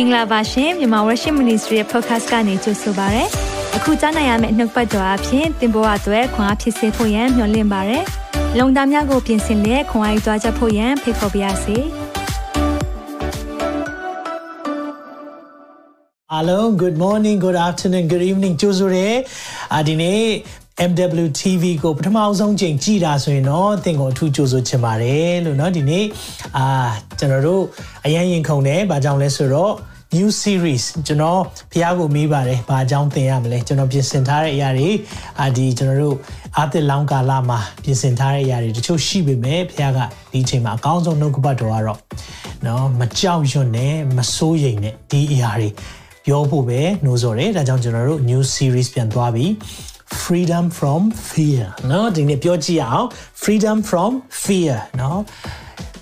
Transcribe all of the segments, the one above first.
င်္ဂလာပါရှင်မြန်မာ Worship Ministry ရဲ့ podcast ကနေကြိုဆိုပါရစေ။အခုကြားနိုင်ရမယ့်နှုတ်ပတ်တော်အဖြစ်သင်ပေါ်အပ်ွယ်ခွန်အားဖြစ်စေဖို့ယံမျှဝင့်ပါရစေ။လုံတာများကိုပြင်ဆင်လက်ခွန်အားယူကြားချက်ဖို့ယံဖိတ်ခေါ်ပါရစေ။အားလုံး good morning good afternoon good evening ကြိုဆိုရဲအာဒီနေ့ MWTV ကိုပထမဆုံးချိန်ကြည်တာဆိုရင်တော့သင်ကိုအထူးကြိုဆိုချင်ပါတယ်လို့เนาะဒီနေ့အာကျွန်တော်တို့အရင်ရင်ခုန်တယ်ဘာကြောင့်လဲဆိုတော့ new series ကျွန်တော်ဖះကိုမေးပါတယ်ဘာအကြောင်းသင်ရမလဲကျွန်တော်ပြင်ဆင်ထားတဲ့အရာတွေအာဒီကျွန်တော်တို့အာသစ်လောင်းကာလမှာပြင်ဆင်ထားတဲ့အရာတွေတချို့ရှိပေမဲ့ဖះကဒီအချိန်မှာအကောင်းဆုံးနှုတ်ကပတ်တော်ကတော့เนาะမကြောက်ရွံ့နဲ့မစိုးရိမ်နဲ့ဒီအရာတွေပြောဖို့ပဲနှိုးဆော်တယ်ဒါကြောင့်ကျွန်တော်တို့ new series ပြန်သွားပြီ freedom from fear เนาะဒီနေ့ပြောကြည့်အောင် freedom from fear เนาะ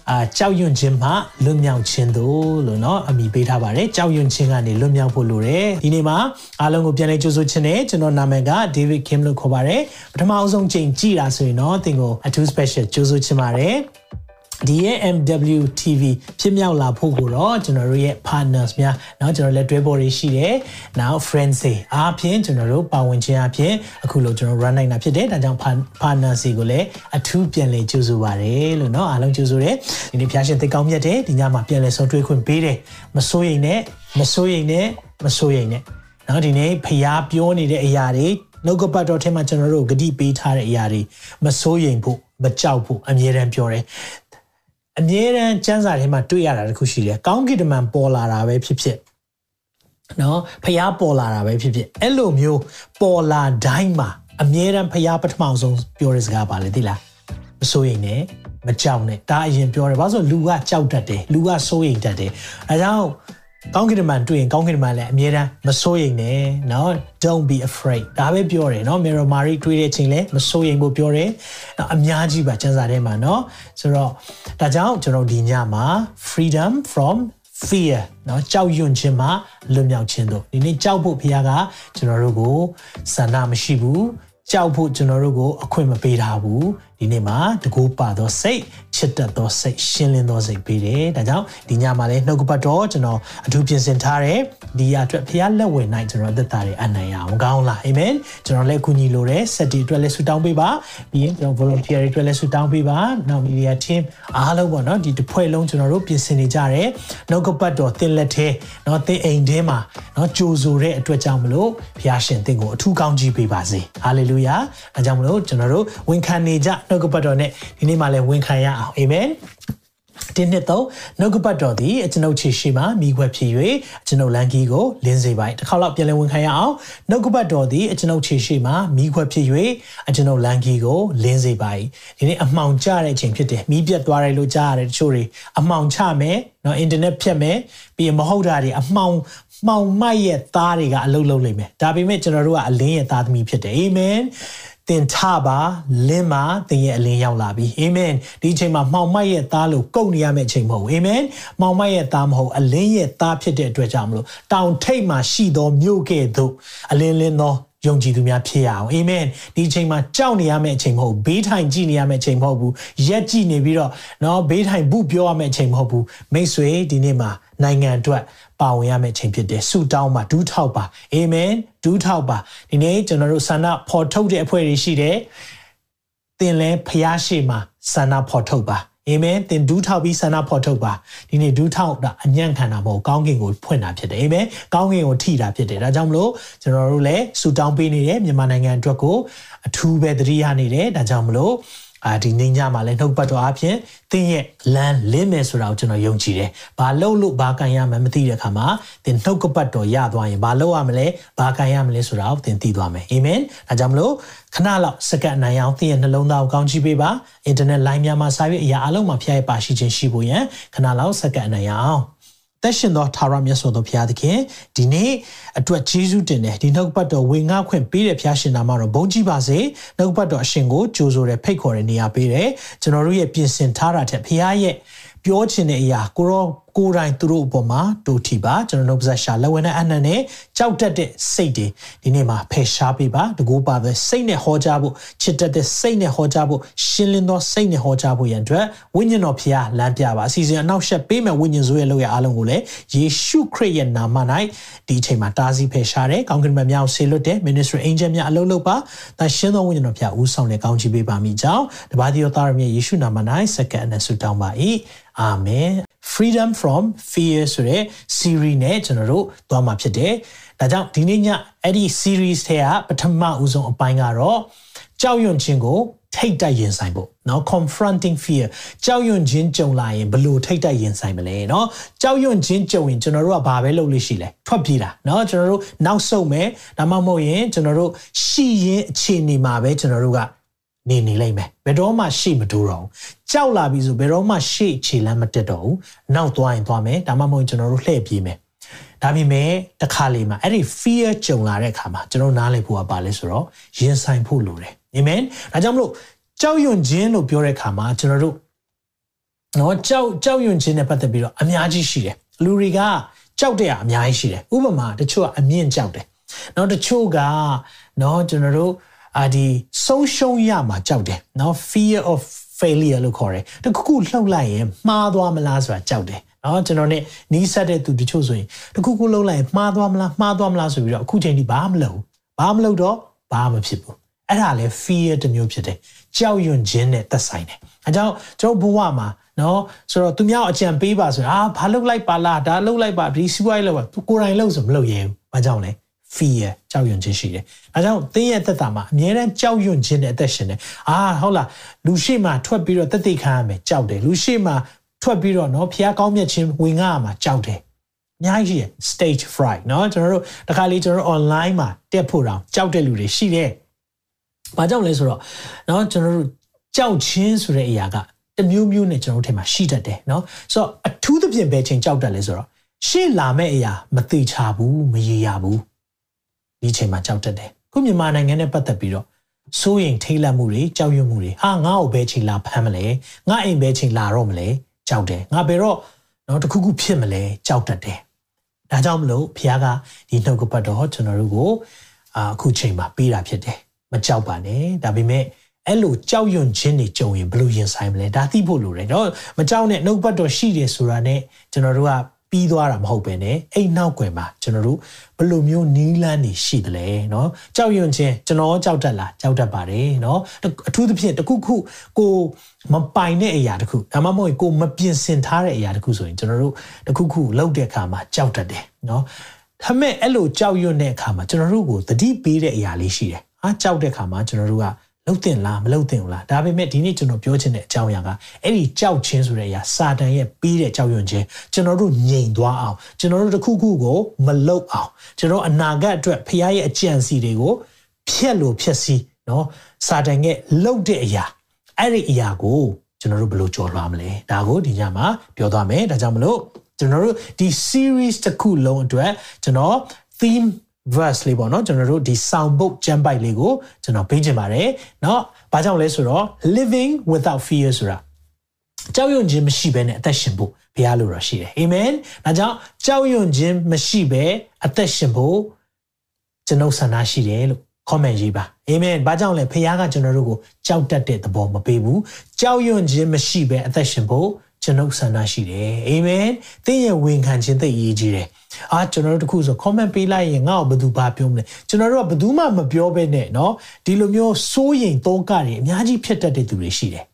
အာကြောက်ရွံ့ခြင်းမှလွတ်မြောက်ခြင်းတို့လို့เนาะအမိပေးထားပါတယ်ကြောက်ရွံ့ခြင်းကနေလွတ်မြောက်ဖို့လိုတယ်ဒီနေ့မှာအားလုံးကိုပြန်လဲကြိုဆိုခြင်းနဲ့ကျွန်တော်နာမည်က David Kim လို့ခေါ်ပါတယ်ပထမအဆုံးချိန်ကြည်တာဆိုရင်เนาะသင်ကိုအထူး special ကြိုဆိုခြင်းပါတယ် ဒီရဲ့ MWTV ဖြစ်မြောက်လာဖို့ကိုတော့ကျွန်တော်တို့ရဲ့ partners များเนาะကျွန်တော်လက်တွဲပေါ်တွေရှိတယ်။ now friends တွေအားဖြင့်ကျွန်တော်တို့ပါဝင်ခြင်းအပြင်အခုလို့ကျွန်တော် run နိုင်တာဖြစ်တယ်။ဒါကြောင့် partners တွေကိုလည်းအထူးပြန်လည်ကြိုဆိုပါရစေလို့เนาะအားလုံးကြိုဆိုတယ်။ဒီနေ့ဖျားရှင်သိကောင်းမြတ်တယ်ဒီညမှာပြန်လည်ဆုံးတွေ့ခွင့်ပေးတယ်။မစိုးရိမ်နဲ့မစိုးရိမ်နဲ့မစိုးရိမ်နဲ့เนาะဒီနေ့ဖျားပြောနေတဲ့အရာတွေနှုတ်ကပတ်တော်ထဲမှာကျွန်တော်တို့ဂတိပေးထားတဲ့အရာတွေမစိုးရိမ်ဖို့မကြောက်ဖို့အမြဲတမ်းပြောတယ် အမြဲတမ်းစံစာထဲမှာတွေ့ရတာတခုရှိတယ်ကောင်းကင်တမန်ပေါ်လာတာပဲဖြစ်ဖြစ်နော်ဖျားပေါ်လာတာပဲဖြစ်ဖြစ်အဲ့လိုမျိုးပေါ်လာတိုင်းမှာအမြဲတမ်းဖျားပထမဆုံးပြောတဲ့စကားပါလေသိလားမစိုးရိမ်နဲ့မကြောက်နဲ့ဒါအရင်ပြောတယ်ဘာလို့ဆိုလူကကြောက်တတ်တယ်လူကစိုးရိမ်တတ်တယ်အဲကြောင့် ကောင်းကင်တမန်တွေ့ရင်ကောင်းကင်တမန်လည်းအမြဲတမ်းမစိုးရိမ်နဲ့เนาะ don't be afraid ဒါပဲပြောတယ်เนาะ Mary Mary တွေ့တဲ့ချိန်လည်းမစိုးရိမ်ဖို့ပြောတယ်။အများကြီးပါကျမ်းစာထဲမှာเนาะဆိုတော့ဒါကြောင့်ကျွန်တော်ဒီညမှာ freedom from fear เนาะကြောက်ရွံ့ခြင်းမှလွတ်မြောက်ခြင်းတို့ဒီနေ့ကြောက်ဖို့ဘုရားကကျွန်တော်တို့ကိုဆန္ဒမရှိဘူးကြောက်ဖို့ကျွန်တော်တို့ကိုအခွင့်မပေးထားဘူး ဒီနေ့မှာတကူပါသောစိတ်ချစ်တတ်သောစိတ်ရှင်းလင်းသောစိတ်ပေးတယ်ဒါကြောင့်ဒီညမှာလည်းနှုတ်ကပတ်တော်ကျွန်တော်အထူးပြင်ဆင်ထားတယ်ဒီရအတွက်ဖခင်လက်ဝင်နိုင်ကျွန်တော်သက်တာတွေအနိုင်ရအောင်ကောင်းလားအာမင်ကျွန်တော်လည်းကူညီလိုတယ်စက်တီအတွက်လည်းဆုတောင်းပေးပါပြီးရင်ကျွန်တော် volunteer တွေအတွက်လည်းဆုတောင်းပေးပါနောက် media team အားလုံးပေါ့နော်ဒီတစ်ဖွဲ့လုံးကျွန်တော်တို့ပြင်ဆင်နေကြတယ်နှုတ်ကပတ်တော်သင်လက်ထဲเนาะသင်အိမ်ထဲမှာเนาะကြိုဆိုတဲ့အတွက်ကြောင့်မလို့ဖခင်ရှင်သင်ကိုအထူးကောင်းကြီးပေးပါစေဟာလေလုယာအဲကြောင့်မလို့ကျွန်တော်တို့ဝန်ခံနေကြ နှုတ်ကပတ်တော်နဲ့ဒီနေ့မှလည်းဝန်ခံရအောင်အာမင်ဒီနှစ်တော့နှုတ်ကပတ်တော်သည်အကျွန်ုပ်ခြေရှိမှမိခွက်ဖြစ်၍အကျွန်ုပ်လန်ကီကိုလင်းစေပါတစ်ခါတော့ပြန်လည်ဝန်ခံရအောင်နှုတ်ကပတ်တော်သည်အကျွန်ုပ်ခြေရှိမှမိခွက်ဖြစ်၍အကျွန်ုပ်လန်ကီကိုလင်းစေပါဒီနေ့အမှောင်ကျတဲ့အချိန်ဖြစ်တယ်မိပြတ်သွားတယ်လို့ကြားရတယ်တချို့တွေအမှောင်ချမယ်နော်အင်တာနက်ဖြတ်မယ်ပြီးရင်မဟုတ်တာတွေအမှောင်မှောင်မိုက်ရဲ့သားတွေကအလုပ်လုပ်လိမ့်မယ်ဒါပေမဲ့ကျွန်တော်တို့ကအလင်းရဲ့သားသမီးဖြစ်တယ်အာမင် သင်ထပါလင်းမှာသင်ရဲ့အလင်းရောက်လာပြီအာမင်ဒီအချိန်မှာမှောင်မိုက်ရဲ့သားလို့ကုတ်နေရမယ့်အချိန်မဟုတ်ဘူးအာမင်မှောင်မိုက်ရဲ့သားမဟုတ်အလင်းရဲ့သားဖြစ်တဲ့အတွက်ကြောင့်မလို့တောင်ထိပ်မှာရှိသောမြို့ကဲ့သို့အလင်းလင်းသောယုံကြည်သူများဖြစ်ရအောင်အာမင်ဒီအချိန်မှာကြောက်နေရမယ့်အချိန်မဟုတ်ဘေးထိုင်ကြည့်နေရမယ့်အချိန်မဟုတ်ဘူးရက်ကြည့်နေပြီးတော့နော်ဘေးထိုင်ဘူးပြောရမယ့်အချိန်မဟုတ်ဘူးမိတ်ဆွေဒီနေ့မှာ နိုင်ငံအတွက်ပါဝင်ရမယ့်အချိန်ဖြစ်တယ်ဆူတောင်းပါဒူးထောက်ပါအာမင်ဒူးထောက်ပါဒီနေ့ကျွန်တော်တို့ဆန္ဒဖော်ထုတ်တဲ့အဖွဲ့တွေရှိတယ်သင်လဲဖျားရှိမှာဆန္ဒဖော်ထုတ်ပါအာမင်သင်ဒူးထောက်ပြီးဆန္ဒဖော်ထုတ်ပါဒီနေ့ဒူးထောက်တာအညံ့ခံတာမဟုတ်ကောင်းကင်ကိုဖွင့်တာဖြစ်တယ်အာမင်ကောင်းကင်ကိုထိတာဖြစ်တယ်ဒါကြောင့်မလို့ကျွန်တော်တို့လည်းဆူတောင်းပေးနေတယ်မြန်မာနိုင်ငံအတွက်ကိုအထူးပဲသတိရနေတယ်ဒါကြောင့်မလို့ အာဒီနေညမှာလည်းနှုတ်ပတ်တော်အဖြစ်သင်ရဲ့လမ်းလင်းမယ်ဆိုတာကိုကျွန်တော်ယုံကြည်တယ်။ဘာလုပ်လို့ဘာကန်ရမှမသိတဲ့အခါမှာသင်နှုတ်ကပတ်တော်ရသွားရင်ဘာလုပ်ရမလဲဘာကန်ရမလဲဆိုတာကိုသင်သိသွားမယ်။အာမင်။ဒါကြောင့်မလို့ခဏလောက်စက္ကန့်နိုင်အောင်သင်ရဲ့နှလုံးသားကိုကောင်းချီးပေးပါ။အင်တာနက်လိုင်းများမှာစာရေးအရာအလုံးမှာဖျားရပါရှိခြင်းရှိဖို့ရန်ခဏလောက်စက္ကန့်နိုင်အောင်။ သက်ရှင်သောထာဝရမြတ်စွာသောဘုရားသခင်ဒီနေ့အတွက်ယေရှုတင်တယ်ဒီနှုတ်ပတ်တော်ဝေငှခွင့်ပေးတဲ့ဘုရားရှင်နာမတော်ဘုန်းကြီးပါစေနှုတ်ပတ်တော်အရှင်ကိုကြိုးဆိုတဲ့ဖိတ်ခေါ်တဲ့နေရာပေးတယ်ကျွန်တော်တို့ရဲ့ပြင်ဆင်ထားတာထက်ဘုရားရဲ့ပြောချင်တဲ့အရာကိုရော ကိုယ်တိုင်သူတို့အပေါ်မှာတိုးထီပါကျွန်တော်တို့ပါဇက်ရှာလက်ဝင်တဲ့အနံ့နဲ့ကြောက်တတ်တဲ့စိတ်တွေဒီနေ့မှာဖယ်ရှားပေးပါတကူပါပဲစိတ်နဲ့ဟောကြားဖို့ချစ်တတ်တဲ့စိတ်နဲ့ဟောကြားဖို့ရှင်းလင်းသောစိတ်နဲ့ဟောကြားဖို့ရန်အတွက်ဝိညာဉ်တော်ဖျားလမ်းပြပါအစီအစဉ်အနောက်ရှက်ပေးမဲ့ဝိညာဉ်ဆိုးရဲ့လောက်ရအားလုံးကိုလည်းယေရှုခရစ်ရဲ့နာမ၌ဒီအချိန်မှာတားဆီးဖယ်ရှားတယ်ကောင်းကင်ဘုရားဆေလွတ်တဲ့ ministry angel များအလုံးလုံးပါတန်ရှင်းသောဝိညာဉ်တော်ဖျားဦးဆောင်တဲ့ကောင်းချီးပေးပါမိကြောင်းတပါးတိတော်သားရမြတ်ယေရှုနာမ၌စက္ကန့်နဲ့ဆုတောင်းပါ၏အာမင် freedom from fear ဆိုတဲ့ series နဲ့ကျွန်တော်တို့သွားမှာဖြစ်တယ်။ဒါကြောင့်ဒီနေ့ညအဲ့ဒီ series ထဲကပထမဦးဆုံးအပိုင်းကတော့ကြောက်ရွံ့ခြင်းကိုထိတ်တိုက်ရင်ဆိုင်ဖို့เนาะ confronting fear ကြောက်ရွံ့ခြင်းကြုံလာရင်ဘယ်လိုထိတ်တိုက်ရင်ဆိုင်မလဲเนาะကြောက်ရွံ့ခြင်းကြုံရင်ကျွန်တော်တို့ကဘာပဲလုပ်လို့ရှိလဲထွက်ပြေးတာเนาะကျွန်တော်တို့နောက်ဆုတ်မယ်ဒါမှမဟုတ်ရင်ကျွန်တော်တို့ရှိရင်အခြေအနေမှာပဲကျွန်တော်တို့က နေနေလိမ့်မယ်ဘယ်တော့မှရှေ့မတိုးတော့ဘူးကြောက်လာပြီဆိုဘယ်တော့မှရှေ့ခြေလမ်းမတက်တော့ဘူးနောက်သွားရင်သွားမယ်ဒါမှမဟုတ်ကျွန်တော်တို့လှည့်ပြေးမယ်ဒါပေမဲ့တခါလေမှာအဲ့ဒီ fear ကြုံလာတဲ့အခါမှာကျွန်တော်နားလည်ဖို့ကပါလဲဆိုတော့ရင်ဆိုင်ဖို့လိုတယ်အာမင်ဒါကြောင့်မလို့ကြောက်ရွံ့ခြင်းလို့ပြောတဲ့အခါမှာကျွန်တော်တို့နော်ကြောက်ကြောက်ရွံ့ခြင်းနဲ့ပတ်သက်ပြီးတော့အများကြီးရှိတယ်လူတွေကကြောက်တဲ့အများကြီးရှိတယ်ဥပမာတချို့ကအမြင့်ကြောက်တယ်နော်တချို့ကနော်ကျွန်တော်တို့ အာဒီဆုံးရှုံးရမှာကြောက်တယ်နော် fear of failure လို့ခေါ်တယ်တခုခုလှုပ်လိုက်ရင်မှားသွားမလားဆိုတာကြောက်တယ်နော်ကျွန်တော် ਨੇ နီးစပ်တဲ့သူတချို့ဆိုရင်တခုခုလှုပ်လိုက်ရင်မှားသွားမလားမှားသွားမလားဆိုပြီးတော့အခုချိန်ထိဘာမှမလုပ်ဘာမှမလုပ်တော့ဘာမှမဖြစ်ဘူးအဲ့ဒါလည်း fear တစ်မျိုးဖြစ်တယ်ကြောက်ရွံ့ခြင်းနဲ့သက်ဆိုင်တယ်အဲကြောင့်ကျွန်တော်ဘဝမှာနော်ဆိုတော့သူများအကြံပေးပါဆိုရင်အာဘာလှုပ်လိုက်ပါလားဒါလှုပ်လိုက်ပါဒီစီးပွားရေးလှုပ်ပါသူကိုယ်တိုင်လှုပ်ဆိုမလှုပ်ရဲဘူးဘာကြောင့်လဲ fear ကြောက်ရွံ့ခြင်းရှိတယ်။ဒါကြောင့်သင်ရဲ့သက်တာမှာအမြဲတမ်းကြောက်ရွံ့ခြင်းနဲ့အသက်ရှင်တယ်။အာဟုတ်လားလူရှိမှထွက်ပြီးတော့တက်တိခံရမယ်ကြောက်တယ်။လူရှိမှထွက်ပြီးတော့နော်ဖျားကောင်းမြတ်ခြင်းဝင်ငါရမှာကြောက်တယ်။အများကြီးရှိတယ် stage fright နော်ကျွန်တော်တို့တခါလေးကျွန်တော်တို့ online မှာတက်ဖို့တောင်ကြောက်တဲ့လူတွေရှိတယ်။ဘာကြောင့်လဲဆိုတော့နော်ကျွန်တော်တို့ကြောက်ခြင်းဆိုတဲ့အရာကတမျိုးမျိုးနဲ့ကျွန်တော်တို့ထဲမှာရှိတတ်တယ်နော်။ဆိုတော့အထူးသဖြင့်ပဲချိန်ကြောက်တတ်လဲဆိုတော့ရှေ့လာမဲ့အရာမသိချဘူးမရေရဘူး။ ဒီချိန်မှာကြောက်တတ်တယ်ခုမြန်မာနိုင်ငံနဲ့ပတ်သက်ပြီးတော့စိုးရင်ထိတ်လန့်မှုတွေကြောက်ရွံ့မှုတွေဟာငါ့ကိုဘယ်ချိန်လာဖမ်းမလဲငါအိမ်ဘယ်ချိန်လာတော့မလဲကြောက်တယ်ငါဘယ်တော့တော့တခုခုဖြစ်မလဲကြောက်တတ်တယ်ဒါကြောင့်မလို့ဖခင်ကဒီနှုတ်ကပတ်တော်ကျွန်တော်တို့ကိုအခုချိန်မှာပေးတာဖြစ်တယ်မကြောက်ပါနဲ့ဒါပေမဲ့အဲ့လိုကြောက်ရွံ့ခြင်းတွေကြုံရင်ဘယ်လိုရင်ဆိုင်မလဲဒါသိဖို့လိုတယ်တော့မကြောက်နဲ့နှုတ်ပတ်တော်ရှိတယ်ဆိုတာနဲ့ကျွန်တော်တို့က ပြီးသွားတာမဟုတ်ပဲねအဲ့နောက်ွယ်မှာကျွန်တော်တို့ဘယ်လိုမျိုးနီးလန်းနေရှိသလဲเนาะကြောက်ရွံ့ခြင်းကျွန်တော်ကြောက်တတ်လားကြောက်တတ်ပါတယ်เนาะအထူးသဖြင့်တခုခုကိုမပိုင်တဲ့အရာတခုဒါမှမဟုတ်ကိုမပြင်ဆင်ထားတဲ့အရာတခုဆိုရင်ကျွန်တော်တို့တခုခုလုပ်တဲ့အခါမှာကြောက်တတ်တယ်เนาะဒါပေမဲ့အဲ့လိုကြောက်ရွံ့တဲ့အခါမှာကျွန်တော်တို့ကိုသတိပေးတဲ့အရာလေးရှိတယ်ဟာကြောက်တဲ့အခါမှာကျွန်တော်တို့က လှုပ်တင်လားမလှုပ်တင်ဘူးလားဒါပေမဲ့ဒီနေ့ကျွန်တော်ပြောချင်တဲ့အကြောင်းအရာကအဲ့ဒီကြောက်ချင်းဆိုတဲ့အရာစာတန်ရဲ့ပြီးတဲ့ကြောက်ရွံ့ခြင်းကျွန်တော်တို့ငြိမ်သွားအောင်ကျွန်တော်တို့တစ်ခုခုကိုမလှုပ်အောင်ကျွန်တော်အနာဂတ်အတွက်ဖခင်ရဲ့အကြံစီတွေကိုဖျက်လို့ဖျက်စီးနော်စာတန်ရဲ့လှုပ်တဲ့အရာအဲ့ဒီအရာကိုကျွန်တော်တို့ဘယ်လိုကြော်လွှားမလဲဒါကိုဒီညမှာပြောသွားမယ်ဒါကြောင့်မလို့ကျွန်တော်တို့ဒီ series တစ်ခုလုံးအတွက်ကျွန်တော် theme verse လေးပေါ့နော်ကျွန်တော်တို့ဒီ sound book ကျမ်းပိုက်လေးကိုကျွန်တော်ပေးချင်ပါတယ်เนาะဘာကြောင့်လဲဆိုတော့ living without fear ဆိုတာကြောက်ရွံ့ခြင်းမရှိဘဲနဲ့အသက်ရှင်ဖို့ဘုရားလိုတော်ရှိတယ်အာမင်ဒါကြောင့်ကြောက်ရွံ့ခြင်းမရှိဘဲအသက်ရှင်ဖို့ကျွန်ုပ်ဆန္ဒရှိတယ်လို့ comment ရေးပါအာမင်ဘာကြောင့်လဲဘုရားကကျွန်တော်တို့ကိုကြောက်တတ်တဲ့သဘောမပေးဘူးကြောက်ရွံ့ခြင်းမရှိဘဲအသက်ရှင်ဖို့ ကျွန်ုပ်ဆန္ဒရှိတယ်အာမင်သင်ရဲ့ဝန်ခံခြင်းသိအရေးကြီးတယ်အာကျွန်တော်တို့တခုဆို comment ပေးလိုက်ရင်ငါ့ကိုဘယ်သူဘာပြောမလဲကျွန်တော်တို့ကဘယ်သူမှမပြောဘဲနဲ့เนาะဒီလိုမျိုးစိုးရိမ်သုံးကတွေအများကြီးဖြစ်တတ်တဲ့သူတွေရှိတယ်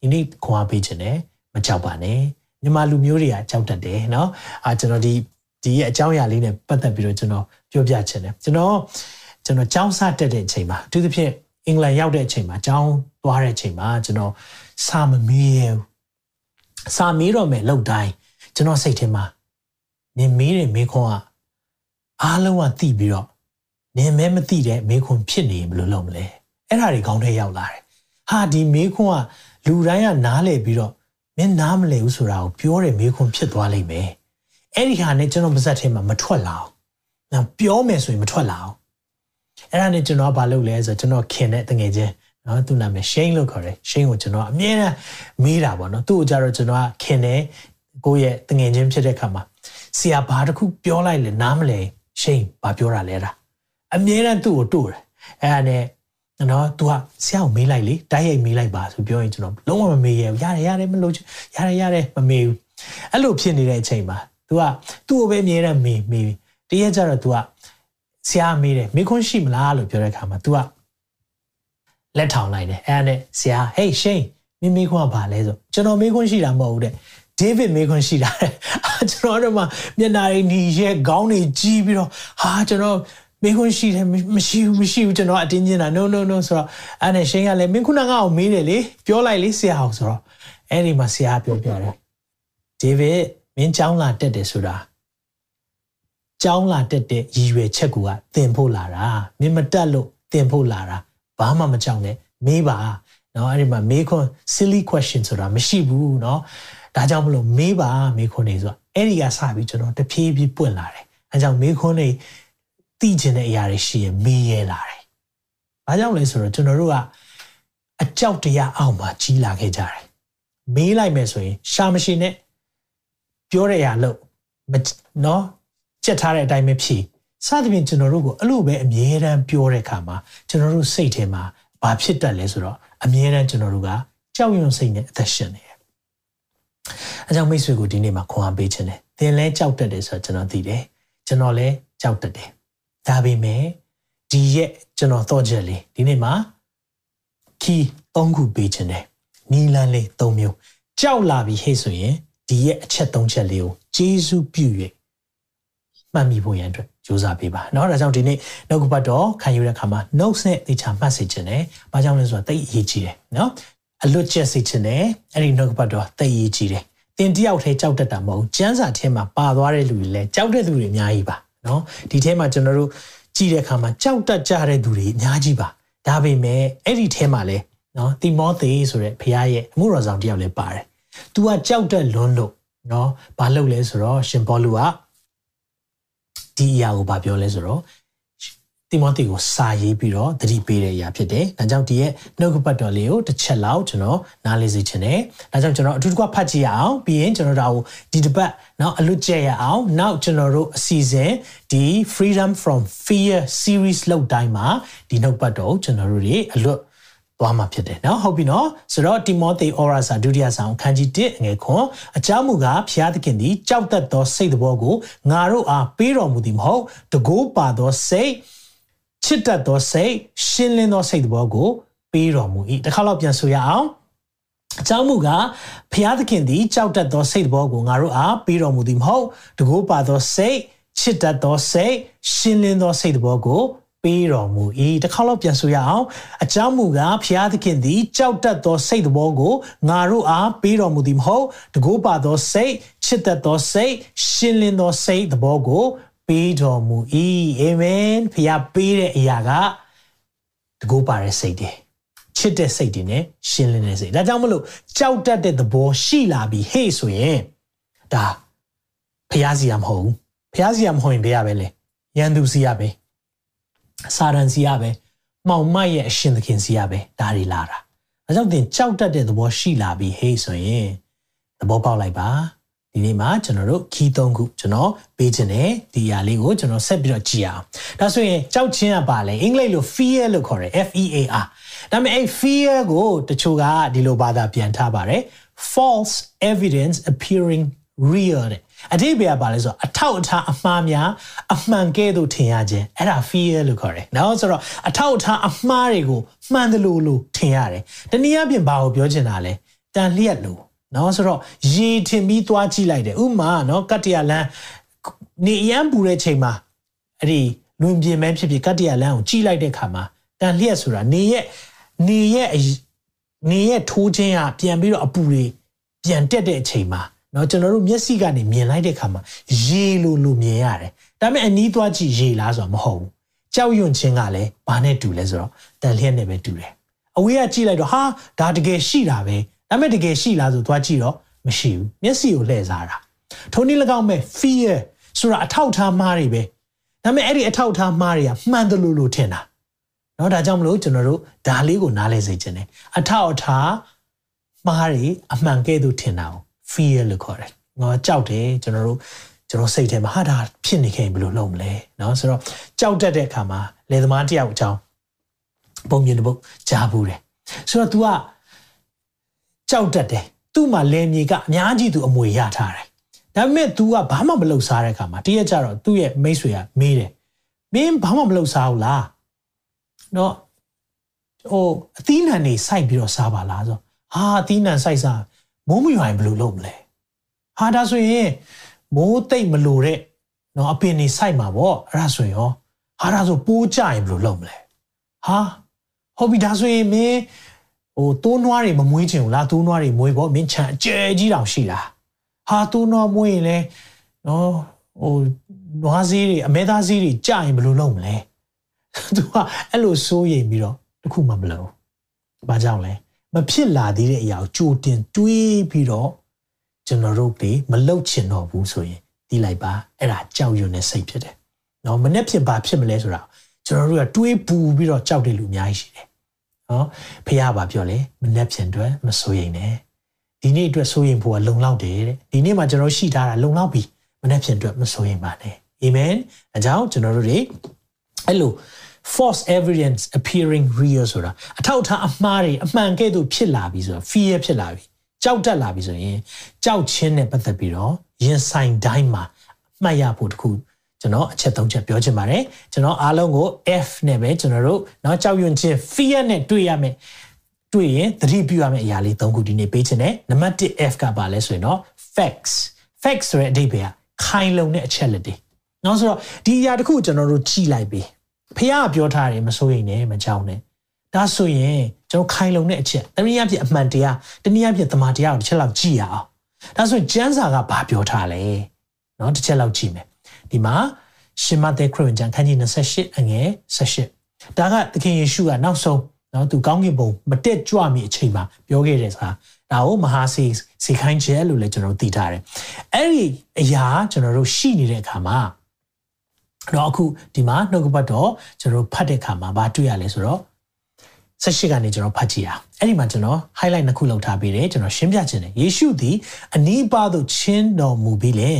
ဒီနေ့ခွန်အားပေးခြင်းနဲ့မကြောက်ပါနဲ့မြန်မာလူမျိုးတွေကကြောက်တတ်တယ်เนาะအာကျွန်တော်ဒီဒီရဲ့အကြောင်းအရာလေးနဲ့ပတ်သက်ပြီးတော့ကျွန်တော်ပြောပြခြင်းတယ်ကျွန်တော်ကျွန်တော်ကျောင်းစတက်တဲ့အချိန်မှာအထူးသဖြင့်အင်္ဂလန်ရောက်တဲ့အချိန်မှာကျောင်းသွားတဲ့အချိန်မှာကျွန်တော်စာမမေးရဘူး စာမေးတော့မယ်လောက်တိုင်းကျွန်တော်စိတ်ထဲမှာနင်မေးတဲ့မေးခွန်းကအားလုံးကသိပြီးတော့နင်မဲမသိတဲ့မေးခွန်းဖြစ်နေဘယ်လိုလုပ်မလဲအဲ့ဒါတွေခေါင်းထဲရောက်လာတယ်ဟာဒီမေးခွန်းကလူတိုင်းကနားလည်ပြီးတော့မင်းနားမလည်ဘူးဆိုတာကိုပြောတဲ့မေးခွန်းဖြစ်သွားလိမ့်မယ်အဲ့ဒီဟာနဲ့ကျွန်တော်ပါဇက်ထဲမှာမထွက်လာအောင်နော်ပြောမယ်ဆိုရင်မထွက်လာအောင်အဲ့ဒါနဲ့ကျွန်တော်ကဘာလုပ်လဲဆိုတော့ကျွန်တော်ခင်တဲ့တငယ်ချင်း နော်သူ့နာမည်ရှိန်လို့ခေါ်တယ်ရှိန်ကိုကျွန်တော်အမြဲတမ်းမေးတာပေါ့နော်သူ့ကိုကြတော့ကျွန်တော်ကခင်တယ် ကိုယ့်ရဲ့တငယ်ချင်းဖြစ်တဲ့ခါမှာဆရာဘာတစ်ခုပြောလိုက်လဲနားမလဲရှိန်ဘာပြောတာလဲတာအမြဲတမ်းသူ့ကိုတို့တယ်အဲ့ဒါနဲ့နော် तू ကဆရာကိုမေးလိုက်လေတိုက်ရိုက်မေးလိုက်ပါဆိုပြောရင်ကျွန်တော်လုံးဝမမေးရဘူးရတယ်ရတယ်မလို့ရတယ်ရတယ်မမေးဘူးအဲ့လိုဖြစ်နေတဲ့အချိန်မှာ तू ကသူ့ကိုပဲအမြဲတမ်းမေးမေးတရက်ကျတော့ तू ကဆရာမေးတယ်မေးခွန်းရှိမလားလို့ပြောတဲ့အခါမှာ तू က လက်ထောင်လိုက်တယ်အဲ့ဒါနဲ့ဆရာ hey shane မင်းမေးခွန်းကဘာလဲဆိုကျွန်တော်မေးခွန်းရှိတာမဟုတ်ဘူးတဲ့ဒေးဗစ်မေးခွန်းရှိတာတဲ့ကျွန်တော်တို့မှမျက်နာတွေหนีရဲခေါင်းတွေကြီးပြီးတော့ဟာကျွန်တော်မေးခွန်းရှိတယ်မရှိဘူးမရှိဘူးကျွန်တော်အတင်းကျင်းတာ no no no ဆိုတော့အဲ့နဲ့ရှင်းကလည်းမင်းခုနကအောင်မေးတယ်လေပြောလိုက်လေဆရာအောင်ဆိုတော့အဲ့ဒီမှာဆရာပြောပြတယ်ဒေးဗစ်မင်းကျောင်းလာတက်တယ်ဆိုတာကျောင်းလာတက်တဲ့ရည်ရွယ်ချက်ကူကတင်ဖို့လာတာမင်းမတက်လို့တင်ဖို့လာတာ ဘာမှမကြောက်နဲ့မေးပါနော်အဲ့ဒီမှာမေးခွန်း silly question ဆိုတာမရှိဘူးနော်ဒါကြောင့်မလို့မေးပါမေးခွန်းနေဆိုတာအဲ့ဒီကစပြီးကျွန်တော်တဖြည်းဖြည်းပွင့်လာတယ်အဲကြောင့်မေးခွန်းနေသိကျင်တဲ့အရာတွေရှိရင်မေးရလာတယ်ဘာကြောင့်လဲဆိုတော့ကျွန်တော်တို့ကအကြောက်တရားအောက်မှာကြီးလာခဲ့ကြတယ်မေးလိုက်မယ်ဆိုရင် ရှာမရှိနဲ့ပြောတဲ့အရာလို့နော်ကြက်ထားတဲ့အတိုင်းပဲဖြည့် စသဖြင့်ကျွန်တော်တို့ကိုအဲ့လိုပဲအမြဲတမ်းပြောတဲ့အခါမှာကျွန်တော်တို့စိတ်ထဲမှာဘာဖြစ်တတ်လဲဆိုတော့အမြဲတမ်းကျွန်တော်တို့ကကြောက်ရွံ့စိတ်နဲ့အသက်ရှင်နေတယ်။အဲကြောင့်မိတ်ဆွေကိုဒီနေ့မှာခွန်အားပေးခြင်းတယ်။သင်လဲကြောက်တတ်တယ်ဆိုတော့ကျွန်တော်သိတယ်။ကျွန်တော်လည်းကြောက်တတ်တယ်။ဒါပေမဲ့ဒီရဲ့ကျွန်တော်တော့ချက်လေးဒီနေ့မှာခီး၃ခုပေးခြင်းတယ်။နီလန်းလေး၃မျိုးကြောက်လာပြီဟဲ့ဆိုရင်ဒီရဲ့အချက်၃ချက်လေးကိုဂျေစုပြု၍ မှတ်မိဖို့ရန်အတွက်ကြိုးစားပေးပါเนาะဒါကြောင့်ဒီနေ့နှုတ်ကပတ်တော်ခံယူတဲ့အခါမှာ notes နဲ့တေချာမှတ်စေခြင်းနဲ့ဘာကြောင့်လဲဆိုတော့တိတ်အရေးကြီးတယ်เนาะအလွတ်ကျက်စေခြင်းနဲ့အဲ့ဒီနှုတ်ကပတ်တော်တိတ်အရေးကြီးတယ်တင်တယောက်ထဲကြောက်တတ်တာမဟုတ်ကျန်းစာထဲမှာပါသွားတဲ့လူတွေလည်းကြောက်တဲ့လူတွေအများကြီးပါเนาะဒီထဲမှာကျွန်တော်တို့ကြည့်တဲ့အခါမှာကြောက်တတ်ကြတဲ့သူတွေအများကြီးပါဒါပေမဲ့အဲ့ဒီထဲမှာလည်းเนาะတိမောသေဆိုတဲ့ဖခင်ရဲ့အမှုတော်ဆောင်တယောက်လည်းပါတယ်။ तू ကကြောက်တဲ့လွန်းလို့เนาะဘာလုပ်လဲဆိုတော့ရှင်ပေါလုက ဒီအရာကိုဗာပြောလဲဆိုတော့တိမောသေကိုစာရေးပြီးတော့သတိပေးတဲ့အရာဖြစ်တယ်။ဒါကြောင့်ဒီရဲ့နှုတ်ကပတ်တော်လေးကိုတစ်ချက်လောက်ကျွန်တော်နားလည်စေချင်တယ်။ဒါကြောင့်ကျွန်တော်အထူးတကွဖတ်ကြည့်ရအောင်ပြီးရင်ကျွန်တော်ဒါကိုဒီတစ်ပတ်နောက်အလွတ်ကျက်ရအောင်နောက်ကျွန်တော်တို့အစီအစဉ်ဒီ Freedom from Fear series လောက်တိုင်းမှာဒီနှုတ်ပတ်တော်ကိုကျွန်တော်တို့တွေအလွတ် သွားမှာဖြစ်တယ်เนาะဟုတ်ပြီเนาะဆိုတော့တိမောသေဩရာစာဒုတိယဆောင်ခန်းကြီး1ငွေခွန်အကြောင်းမူကားဖျားသခင်သည်ကြောက်တတ်သောစိတ်တော်ကိုငါတို့အားပေးတော်မူသည်မဟုတ်တကိုးပါသောစိတ်ချစ်တတ်သောစိတ်ရှင်းလင်းသောစိတ်တော်ကိုပေးတော်မူ၏တစ်ခါတော့ပြန်ဆိုရအောင်အကြောင်းမူကားဖျားသခင်သည်ကြောက်တတ်သောစိတ်တော်ကိုငါတို့အားပေးတော်မူသည်မဟုတ်တကိုးပါသောစိတ်ချစ်တတ်သောစိတ်ရှင်းလင်းသောစိတ်တော်ကို ပေးတော်မူ၏တစ်ခါတော့ပြန်ဆိုရအောင်အကြောင်းမူကားဖျားသခင်သည်ကြောက်တတ်သောစိတ်တော်ကိုငါတို့အားပေးတော်မူသည်မဟုတ်တကိုးပါသောစိတ်ချစ်တတ်သောစိတ်ရှင်းလင်းသောစိတ်တော်ကိုပေးတော်မူ၏အာမင်ဖျားပေးတဲ့အရာကတကိုးပါတဲ့စိတ်တွေချစ်တဲ့စိတ်တွေနဲ့ရှင်းလင်းတဲ့စိတ်ဒါကြောင့်မလို့ကြောက်တတ်တဲ့သဘောရှိလာပြီဟေ့ဆိုရင်ဒါဖျားစီရမဟုတ်ဘူးဖျားစီရမဟုတ်ရင်ဘယ်ရပဲလဲရန်သူစီရပဲ စာရန်စီရပဲမှောင်မိုက်ရဲ့အရှင်သခင်စီရပဲဒါတွေလာတာဒါကြောင့်သင်ကြောက်တတ်တဲ့သဘောရှိလာပြီဟေးဆိုရင်သဘောပေါက်လိုက်ပါဒီနေ့မှာကျွန်တော်တို့ခီးသုံးခုကျွန်တော်ပေးခြင်းနဲ့ဒီအရာလေးကိုကျွန်တော်ဆက်ပြီးတော့ကြည့်အောင်ဒါဆိုရင်ကြောက်ခြင်းကပါလဲအင်္ဂလိပ်လို fear လို့ခေါ်တယ် F E A R ဒါပေမဲ့အဲ့ fear ကိုတချို့ကဒီလိုဘာသာပြန်ထားပါတယ် false evidence appearing real တဲ့ အတိပ္ပယ်ကဘာလဲဆိုတော့အထောက်အထားအမှားများအမှန်ကဲ့သို့ထင်ရခြင်းအဲ့ဒါ fear လို့ခေါ်တယ်။နော်ဆိုတော့အထောက်အထားအမှားတွေကိုမှန်တယ်လို့လို့ထင်ရတယ်။တနည်းအားဖြင့်ဘာကိုပြောချင်တာလဲ။တန်လျက်လို့နော်ဆိုတော့ရေထင်ပြီးသွားကြည့်လိုက်တယ်။ဥမာနော်ကတ္တရလန်းနေရန်ပူတဲ့ချိန်မှာအဲ့ဒီလွင်ပြင်မဲဖြစ်ဖြစ်ကတ္တရလန်းကိုကြည့်လိုက်တဲ့ခါမှာတန်လျက်ဆိုတာနေရဲ့နေရဲ့နေရဲ့ထိုးခြင်းကပြန်ပြီးတော့အပူတွေပြန်တက်တဲ့အချိန်မှာ နော်ကျွန်တော်တို့မျက်စိကနေမြင်လိုက်တဲ့အခါမှာရေလိုလိုမြင်ရတယ်ဒါပေမဲ့အနီးသွားကြည့်ရေလားဆိုတာမဟုတ်ဘူးကြောက်ရွံ့ခြင်းကလည်းဘာနဲ့တူလဲဆိုတော့တန်လျက်နဲ့ပဲတူတယ်အဝေးကကြည့်လိုက်တော့ဟာဒါတကယ်ရှိတာပဲဒါပေမဲ့တကယ်ရှိလားဆိုသွားကြည့်တော့မရှိဘူးမျက်စိကိုလှည့်စားတာထိုနည်း၎င်းမဲ့ fear ဆိုတာအထောက်ထားမှားတွေပဲဒါပေမဲ့အဲ့ဒီအထောက်ထားမှားတွေကမှန်တယ်လို့လို့ထင်တာเนาะဒါကြောင့်မလို့ကျွန်တော်တို့ဒါလေးကိုနားလဲစေခြင်းတယ်အထောက်အထားမှားတွေအမှန်ကဲ့သို့ထင်တာကို fear လို့ခေါ်တယ် ငါကြောက်တယ်ကျွန်တော်တို့ကျွန်တော်စိတ်ထဲမှာဟာဒါဖြစ်နေခဲ့ရင်ဘယ်လိုလုပ်မလဲเนาะဆိုတော့ကြောက်တတ်တဲ့အခါမှာလယ်သမားတယောက်အကြောင်းပုံမြင်တဲ့ပုတ်ကြားဘူးတယ်ဆိုတော့ तू ကကြောက်တတ်တယ်သူ့မှာလယ်မြေကအများကြီးသူအမွေရထားတယ်ဒါပေမဲ့ तू ကဘာမှမလုပ်စားတဲ့အခါမှာတရက်ကျတော့သူ့ရဲ့မိတ်ဆွေကမေးတယ်မင်းဘာမှမလုပ်စားဘူးလားเนาะဟိုအသီးနှံနေစိုက်ပြီးတော့စားပါလားဆိုဟာအသီးနှံစိုက်စား မိုးမရွာရင်ဘယ်လိုလုပ်မလဲဟာဒါဆိုရင်မိုးတိတ်မလို့တဲ့နော်အပင်နေစိုက်မှာပေါ့အဲ့ဒါဆိုရင်ရောဟာဒါဆိုပိုးကြရင်ဘယ်လိုလုပ်မလဲဟာဟုတ်ပြီဒါဆိုရင်မင်းဟိုတိုးနွားတွေမမွေးချင်ဘူးလားတိုးနွားတွေမွေးပေါ့မင်းချန်အကျယ်ကြီးတောင်ရှိတာဟာတိုးနွားမွေးရင်လဲနော်ဟိုနွားစည်းတွေအမဲသားစည်းတွေကြရင်ဘယ်လိုလုပ်မလဲသူကအဲ့လိုစိုးရိမ်ပြီးတော့တခုမှမလုပ်ဘာကြောင့်လဲ မဖြစ်လာသေးတဲ့အရာကိုကြိုတင်တွေးပြီးတော့ကျွန်တော်တို့တွေမလှုပ်ချင်တော့ဘူးဆိုရင်တီးလိုက်ပါအဲ့ဒါကြောက်ရွံ့တဲ့စိတ်ဖြစ်တယ်။နော်မနေ့ဖြစ်ပါဖြစ်မလဲဆိုတာကျွန်တော်တို့ကတွေးပူပြီးတော့ကြောက်တဲ့လူအများကြီးရှိတယ်။နော်ဖះပါပြောလေမနေ့ဖြစ်အတွက်မစိုးရိမ်နဲ့။ဒီနေ့အတွက်စိုးရိမ်ဖို့ကလုံလောက်တယ်တဲ့။ဒီနေ့မှာကျွန်တော်ရှိထားတာလုံလောက်ပြီမနေ့ဖြစ်အတွက်မစိုးရိမ်ပါနဲ့။ Amen ။အကြောင်းကျွန်တော်တို့တွေအဲ့လို false evidence appearing real ဆိုတာအထောက်အထားအမှားတွေအမှန်ကဲ့သို့ဖြစ်လာပြီဆိုတာ fear ဖြစ်လာပြီကြောက်တက်လာပြီဆိုရင်ကြောက်ချင်းနဲ့ပတ်သက်ပြီးတော့ရင်ဆိုင်တိုင်းမှာမှတ်ရဖို့တခုကျွန်တော်အချက်၃ချက်ပြောချင်ပါတယ်ကျွန်တော်အားလုံးကို F နဲ့ပဲကျွန်တော်တို့เนาะကြောက်ရွံ့ခြင်း fear နဲ့တွေ့ရမယ်တွေ့ရင်သတိပြုရမယ့်အရာလေး၃ခုဒီနေ့ပေးချင်တယ်နံပါတ်1 F ကပါလဲဆိုရင်တော့ facts facts ဆိုတဲ့အဓိပ္ပာယ်ကခိုင်လုံတဲ့အချက်လက်တွေเนาะဆိုတော့ဒီအရာတခုကျွန်တော်တို့ကြည့်လိုက်ပြီ ဖះပြောထားတယ်မစိုးရိမ်နဲ့မကြောက်နဲ့ဒါဆိုရင်ကျွန်တော်ခိုင်လုံတဲ့အချက်တနည်းအားဖြင့်အမှန်တရားတနည်းအားဖြင့်သမာတရားကိုတစ်ချက်လောက်ကြည့်ရအောင်ဒါဆိုရင်ကျမ်းစာကဘာပြောထားလဲเนาะတစ်ချက်လောက်ကြည့်မယ်ဒီမှာရှင်မသက်ခရစ်ဝင်ကျမ်းခန်းကြီး28အငယ်18ဒါကသခင်ယေရှုကနောက်ဆုံးเนาะသူကောင်းကင်ဘုံမတက်ကြွမီအချိန်မှာပြောခဲ့တယ်ဆိုတာဒါကိုမဟာစီစီခိုင်းချက်လို့လည်းကျွန်တော်သိထားတယ်အဲ့ဒီအရာကျွန်တော်တို့ရှိနေတဲ့အခါမှာ တော့အခုဒီမှာနှုတ်ကပတ်တော့ကျွန်တော်ဖတ်တဲ့အခါမှာဘာတွေ့ရလဲဆိုတော့ဆက်ရှိကနေကျွန်တော်ဖတ်ကြည့်အောင်အဲ့ဒီမှာကျွန်တော် highlight နှစ်ခုလောက်ထားပေးတယ်ကျွန်တော်ရှင်းပြခြင်းတယ်ယေရှုသည်အနီးပါးသို့ချင်းတော်မူပြီးလေ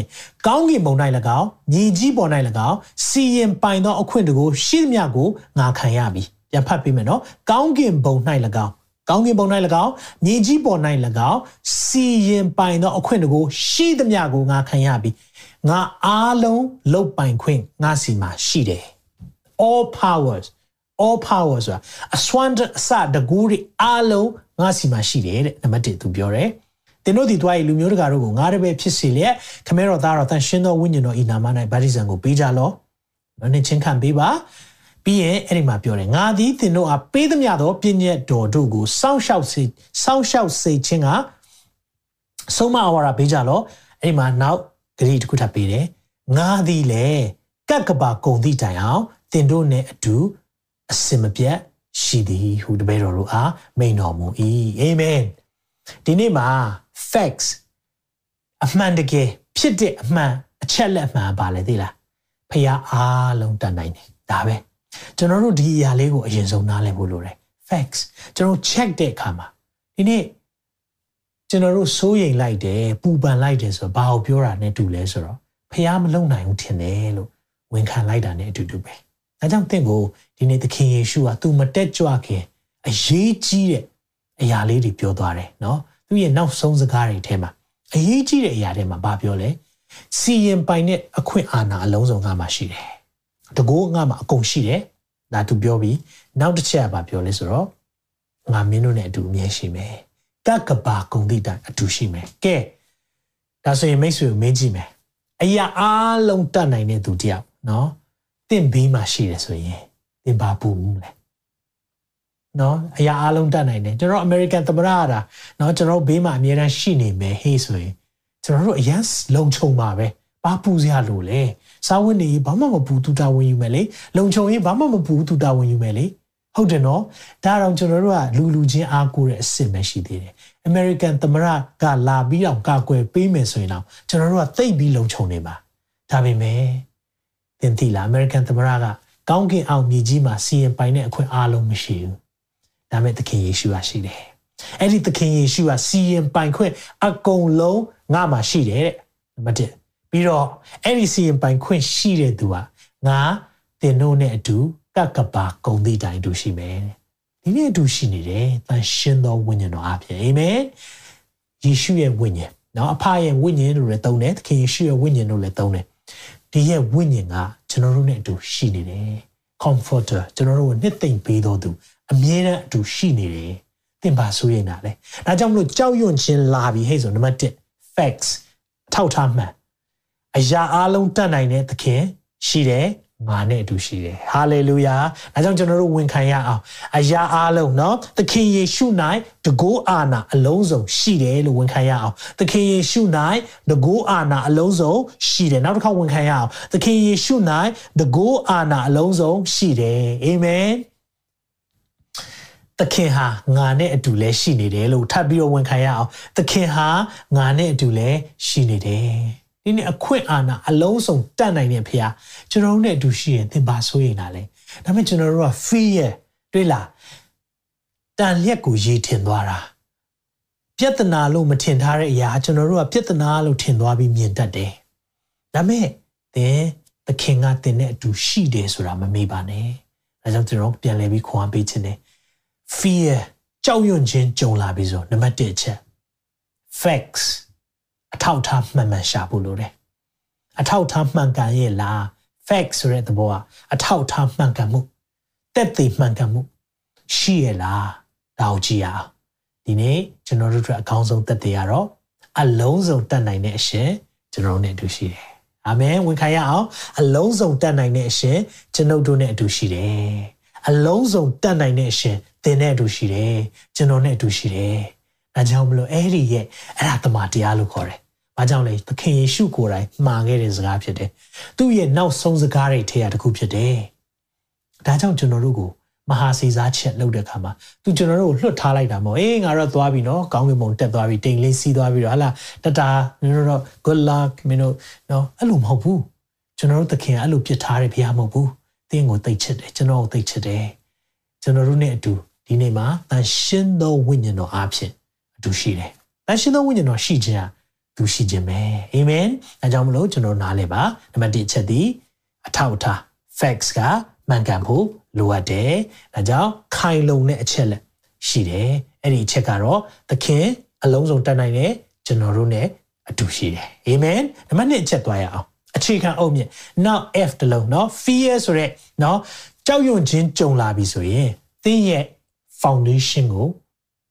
ကောင်းကင်ဘုံ၌၎င်းမြေကြီးပေါ်၌၎င်းစီရင်ပိုင်သောအခွင့်တကိုရှိသမျှကိုငါခံရပြီပြန်ဖတ်ပေးမယ်နော်ကောင်းကင်ဘုံ၌၎င်းကောင်းကင်ဘုံ၌၎င်းမြေကြီးပေါ်၌၎င်းစီရင်ပိုင်သောအခွင့်တကိုရှိသမျှကိုငါခံရပြီ ငါအားလုံးလုတ်ပိုင်ခွင့်ငါစီမှာရှိတယ် all powers all power ဆိုတာအစွမ်းအစတကူတွေအားလုံးငါစီမှာရှိတယ်တဲ့နံပါတ်1သူပြောတယ်သင်တို့ဒီတွားရီလူမျိုးတကာတို့ကိုငါတပည့်ဖြစ်စေလျက်ခမဲတော်သားတော်တန်ရှင်းသောဝိညာဉ်တော်ဤနာမ၌ဗတ္တိဇံကိုပေးကြလော။နော်နဲ့ချင်းခံပေးပါ။ပြီးရင်အဲ့ဒီမှာပြောတယ်ငါသည်သင်တို့အားပေးသမျှသောပြည့်ညက်တော်တို့ကိုစောင့်ရှောက်စေစောင့်ရှောက်စေခြင်းကဆုံးမအဝါဒပေးကြလော။အဲ့ဒီမှာနောက် ဂရီတစ်ခုထပ်ပေးတယ်။ငါသည်လေကက်ကပါကုံသည့်တိုင်အောင်သင်တို့နဲ့အတူအစင်မပြတ်ရှိသည်ဟုတပည့်တော်တို့အားမိန်တော်မူ၏အာမင်ဒီနေ့မှာ facts အမှန်တကယ်ဖြစ်တဲ့အမှန်အချက်လက်မှန်ပါလေသိလားဖះအားလုံးတတ်နိုင်တယ်ဒါပဲကျွန်တော်တို့ဒီအရာလေးကိုအရင်ဆုံးနားလည်ဖို့လိုတယ် facts ကျွန်တော် check တဲ့အခါမှာဒီနေ့ ကျွန်တော်တို့စိုးရိမ်လိုက်တယ်ပူပန်လိုက်တယ်ဆိုတော့ဘာကိုပြောတာနဲ့တူလဲဆိုတော့ဖះမလုံနိုင်ဘူးထင်တယ်လို့ဝန်ခံလိုက်တာနဲ့အတူတူပဲ။ဒါကြောင့်တင့်ကိုဒီနေ့သခင်ယေရှုကသူမတက်ကြွခင်အရေးကြီးတဲ့အရာလေးတွေပြောသွားတယ်နော်။သူရဲ့နောက်ဆုံးစကားတွေထဲမှာအရေးကြီးတဲ့အရာတွေမှာဘာပြောလဲ။စီရင်ပိုင်တဲ့အခွင့်အာဏာအလုံးစုံငါမှာရှိတယ်။တကောငါမှာအကုန်ရှိတယ်။ဒါသူပြောပြီးနောက်တစ်ချက်ကဘာပြောလဲဆိုတော့ငါမင်းတို့နဲ့အတူအမြဲရှိမယ်။ ကကဘာကုံတိတိုင်အတူရှိမယ်။ကဲဒါဆိုရင်မိတ်ဆွေကိုမင်းကြည့်မယ်။အရာအားလုံးတတ်နိုင်တဲ့သူတယောက်နော်။တင့်ဘေးမှာရှိတယ်ဆိုရင်တင်ပါပူမှုလဲနော်အရာအလုံးတတ်နိုင်တယ်ကျွန်တော်အမေရိကန်သမ္မတရတာနော်ကျွန်တော်ဘေးမှာအမြဲတမ်းရှိနေမယ်ဟေးဆိုရင်ကျွန်တော်တို့အရန်လုံခြုံပါပဲဘာပူစရာလိုလဲစားဝတ်နေရေးဘာမှမပူတူတာဝင်ယူမယ်လေလုံခြုံရေးဘာမှမပူတူတာဝင်ယူမယ်လေ ဟုတ်တယ်နော်ဒါတော့ကျွန်တော်တို့ကလူလူချင်းအားကိုးတဲ့အစ်စ်ပဲရှိသေးတယ်အမေရိကန်သမ္မတကလာပြီးတော့ကာကွယ်ပေးမယ်ဆိုရင်တော့ကျွန်တော်တို့ကသိပြီးလုံခြုံနေပါဒါပေမဲ့သင်သိလားအမေရိကန်သမ္မတကကောင်းကင်အောင်မြေကြီးမှာစီရင်ပိုင်တဲ့အခွင့်အားလုံးမရှိဘူးဒါပေမဲ့သခင်ယေရှုကရှိတယ်အဲ့ဒီသခင်ယေရှုကစီရင်ပိုင်ခွင့်အကုန်လုံးငါမှာရှိတယ်တဲ့နံပါတ်1ပြီးတော့အဲ့ဒီစီရင်ပိုင်ခွင့်ရှိတဲ့သူကငါတင်တို့နဲ့အတူ ကကပါဂုံတိတိုင်တူရှိမယ်ဒီနေ့အတူရှိနေတယ်တန်ရှင်းသောဝိညာဉ်တော်အဖြစ်အာမင်ယေရှုရဲ့ဝိညာဉ်နော်အဖရဲ့ဝိညာဉ်လို့လည်းသုံးတယ်သခင်ယေရှုရဲ့ဝိညာဉ်လို့လည်းသုံးတယ်ဒီရဲ့ဝိညာဉ်ကကျွန်တော်တို့နဲ့အတူရှိနေတယ် comforter ကျွန်တော်တို့ကိုနှစ်သိမ့်ပေးတော်သူအမြဲတမ်းအတူရှိနေတယ်သင်ပါဆိုရင်လားလေဒါကြောင့်မလို့ကြောက်ရွံ့ခြင်းလာပြီဟဲ့ဆိုနံပါတ်1 facts အထောက်ထားမှန်အရာအလုံးတတ်နိုင်တဲ့သခင်ရှိတယ် ငါနဲ့အတူရှိတယ်ဟာလေလုယာဒါကြောင့်ကျွန်တော်တို့ဝန်ခံရအောင်အရာအလုံးเนาะသခင်ယေရှု၌တကိုးအာနာအလုံးစုံရှိတယ်လို့ဝန်ခံရအောင်သခင်ယေရှု၌တကိုးအာနာအလုံးစုံရှိတယ်နောက်တစ်ခါဝန်ခံရအောင်သခင်ယေရှု၌တကိုးအာနာအလုံးစုံရှိတယ်အာမင်သခင်ဟာငါနဲ့အတူလဲရှိနေတယ်လို့ထပ်ပြီးတော့ဝန်ခံရအောင်သခင်ဟာငါနဲ့အတူလဲရှိနေတယ် ဒီနေ့အခွင့်အာဏာအလုံးစုံတတ်နိုင်တဲ့ဖခင်ကျွန်တော်တို့နဲ့အတူရှိရင်သင်ပါဆိုရင်လားလေဒါပေမဲ့ကျွန်တော်တို့က fear တွေ့လားတန်လျက်ကိုရေးထင်သွားတာပြဿနာလို့မထင်ထားတဲ့အရာကျွန်တော်တို့ကပြဿနာလို့ထင်သွားပြီးမြင်တတ်တယ်ဒါပေမဲ့သင်သခင်ကသင်နဲ့အတူရှိတယ်ဆိုတာမမေ့ပါနဲ့ဒါကြောင့်ကျွန်တော်ပြန်လဲပြီးခွန်အားပေးခြင်းတယ် fear ကြောက်ရွံ့ခြင်းကြုံလာပြီဆိုနံပါတ်1ချက် facts အထောက်ထားမှန်မှန်ရှာဖို့လိုတယ်အထောက်ထားမှန်ကန်ရဲ့လား fact ဆိုတဲ့သဘောကအထောက်ထားမှန်ကန်မှုတက်သေးမှန်ကန်မှုရှိရဲ့လားဒါကိုကြည့်ရအောင်ဒီနေ့ကျွန်တော်တို့အတွက်အကောင်းဆုံးတက်သေးရတော့အလုံးစုံတက်နိုင်တဲ့အရှင်ကျွန်တော်တို့နဲ့အတူရှိတယ်အာမင်ဝန်ခံရအောင်အလုံးစုံတက်နိုင်တဲ့အရှင်ကျွန်ုပ်တို့နဲ့အတူရှိတယ်အလုံးစုံတက်နိုင်တဲ့အရှင်သင်နဲ့အတူရှိတယ်ကျွန်တော်နဲ့အတူရှိတယ် ဒါကြောင့်မလို့အဲ့ဒီရဲ့အဲ့ဒါတမန်တရားလို့ခေါ်တယ်ဘာကြောင့်လဲသခင်ယေရှုကိုယ်တိုင်မှာခဲ့တဲ့စကားဖြစ်တယ်သူ့ရဲ့နောက်ဆုံးစကားတွေထဲရတခုဖြစ်တယ်ဒါကြောင့်ကျွန်တော်တို့ကိုမဟာစီစားချက်လုပ်တဲ့ခါမှာသူကျွန်တော်တို့ကိုလွတ်ထားလိုက်တာမဟုတ်အေးငါတော့သွားပြီနော်ကောင်းကင်ဘုံတက်သွားပြီတိမ်လေးစီးသွားပြီတော့ဟာလာတတာမင်းတို့တော့ good luck မင်းတို့နော်အဲ့လိုမဟုတ်ဘူးကျွန်တော်တို့သခင်ကအဲ့လိုပြစ်ထားတယ်ဘုရားမဟုတ်ဘူးသင်ကိုသိချစ်တယ်ကျွန်တော်ကိုသိချစ်တယ်ကျွန်တော်တို့နဲ့အတူဒီနေ့မှာတန်ရှင်းသောဝိညာဉ်တော်အားဖြင့် အတူရှိတယ်တန်ရှင်းသောဝိညာဉ်တော်ရှိခြင်းဟာသူရှိခြင်းပဲအာမင်အဲကြောင့်မလို့ကျွန်တော်နားလဲပါနံပါတ်1ချက်ဒီအထောက်အထား facts ကမှန်ကန်ဖို့လိုအပ်တယ်ဒါကြောင့်ခိုင်လုံတဲ့အချက်လက်ရှိတယ်အဲ့ဒီအချက်ကတော့သခင်အလုံးစုံတတ်နိုင်တယ်ကျွန်တော်တို့ ਨੇ အတူရှိတယ်အာမင်နံပါတ်2အချက်သွားရအောင်အခြေခံအုပ်မြင့် now f တလုံးเนาะ fear ဆိုရက်เนาะကြောက်ရွံ့ခြင်းကြုံလာပြီဆိုရင်သင်ရဲ့ foundation ကို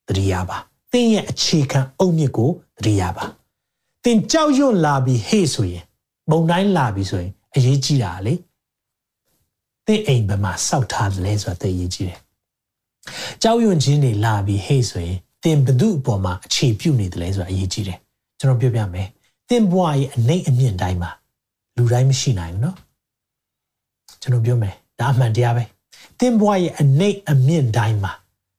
သတိရပါသ င့်ရဲ့အခြေခံအုတ်မြစ်ကိုသတိရပါ။သင်ကြောက်ရွံ့လာပြီးဟေ့ဆိုရင်မုံတိုင်းလာပြီးဆိုရင်အရေးကြီးတာလေ။သင်အိမ်ဘက်မှာစောက်ထားတယ်လဲဆိုတာသိရေးကြီးတယ်။ကြောက်ရွံ့ခြင်းတွေလာပြီးဟေ့ဆိုရင်သင်ဘသူ့အပေါ်မှာအခြေပြုနေတယ်လဲဆိုတာအရေးကြီးတယ်။ကျွန်တော်ပြောပြမယ်။သင်ဘဝရဲ့အနိုင်အမြင့်တိုင်းမှာလူတိုင်းမရှိနိုင်ဘူးနော်။ကျွန်တော်ပြောမယ်ဒါအမှန်တရားပဲ။သင်ဘဝရဲ့အနိုင်အမြင့်တိုင်းမှာ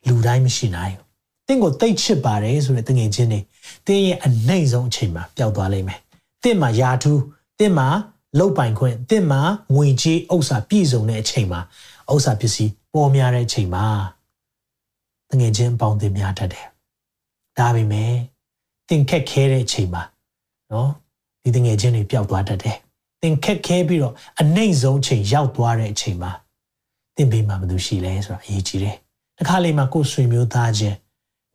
လူတိုင်းမရှိနိုင်ဘူး သင်ကိုတိတ်ချစ်ပါတယ်ဆိုတဲ့တငယ်ချင်းတွေသင်ရဲ့အနိုင်ဆုံးအချိန်မှာပျောက်သွားလိမ့်မယ်သင်မှာယာထူးသင်မှာလုတ်ပိုင်ခွင့်သင်မှာငွေကြေးဥစ္စာပြည့်စုံတဲ့အချိန်မှာဥစ္စာပစ္စည်းပေါ်များတဲ့အချိန်မှာတငယ်ချင်းပေါင်းသင်များတတ်တယ်ဒါပေမဲ့သင်ခက်ခဲတဲ့အချိန်မှာနော်ဒီတငယ်ချင်းတွေပျောက်သွားတတ်တယ်သင်ခက်ခဲပြီးတော့အနိုင်ဆုံးအချိန်ရောက်သွားတဲ့အချိန်မှာသင်ဘေးမှာဘယ်သူရှိလဲဆိုတာအရေးကြီးတယ်တခါလေမှာကိုယ်ဆွေမျိုးသားချင်း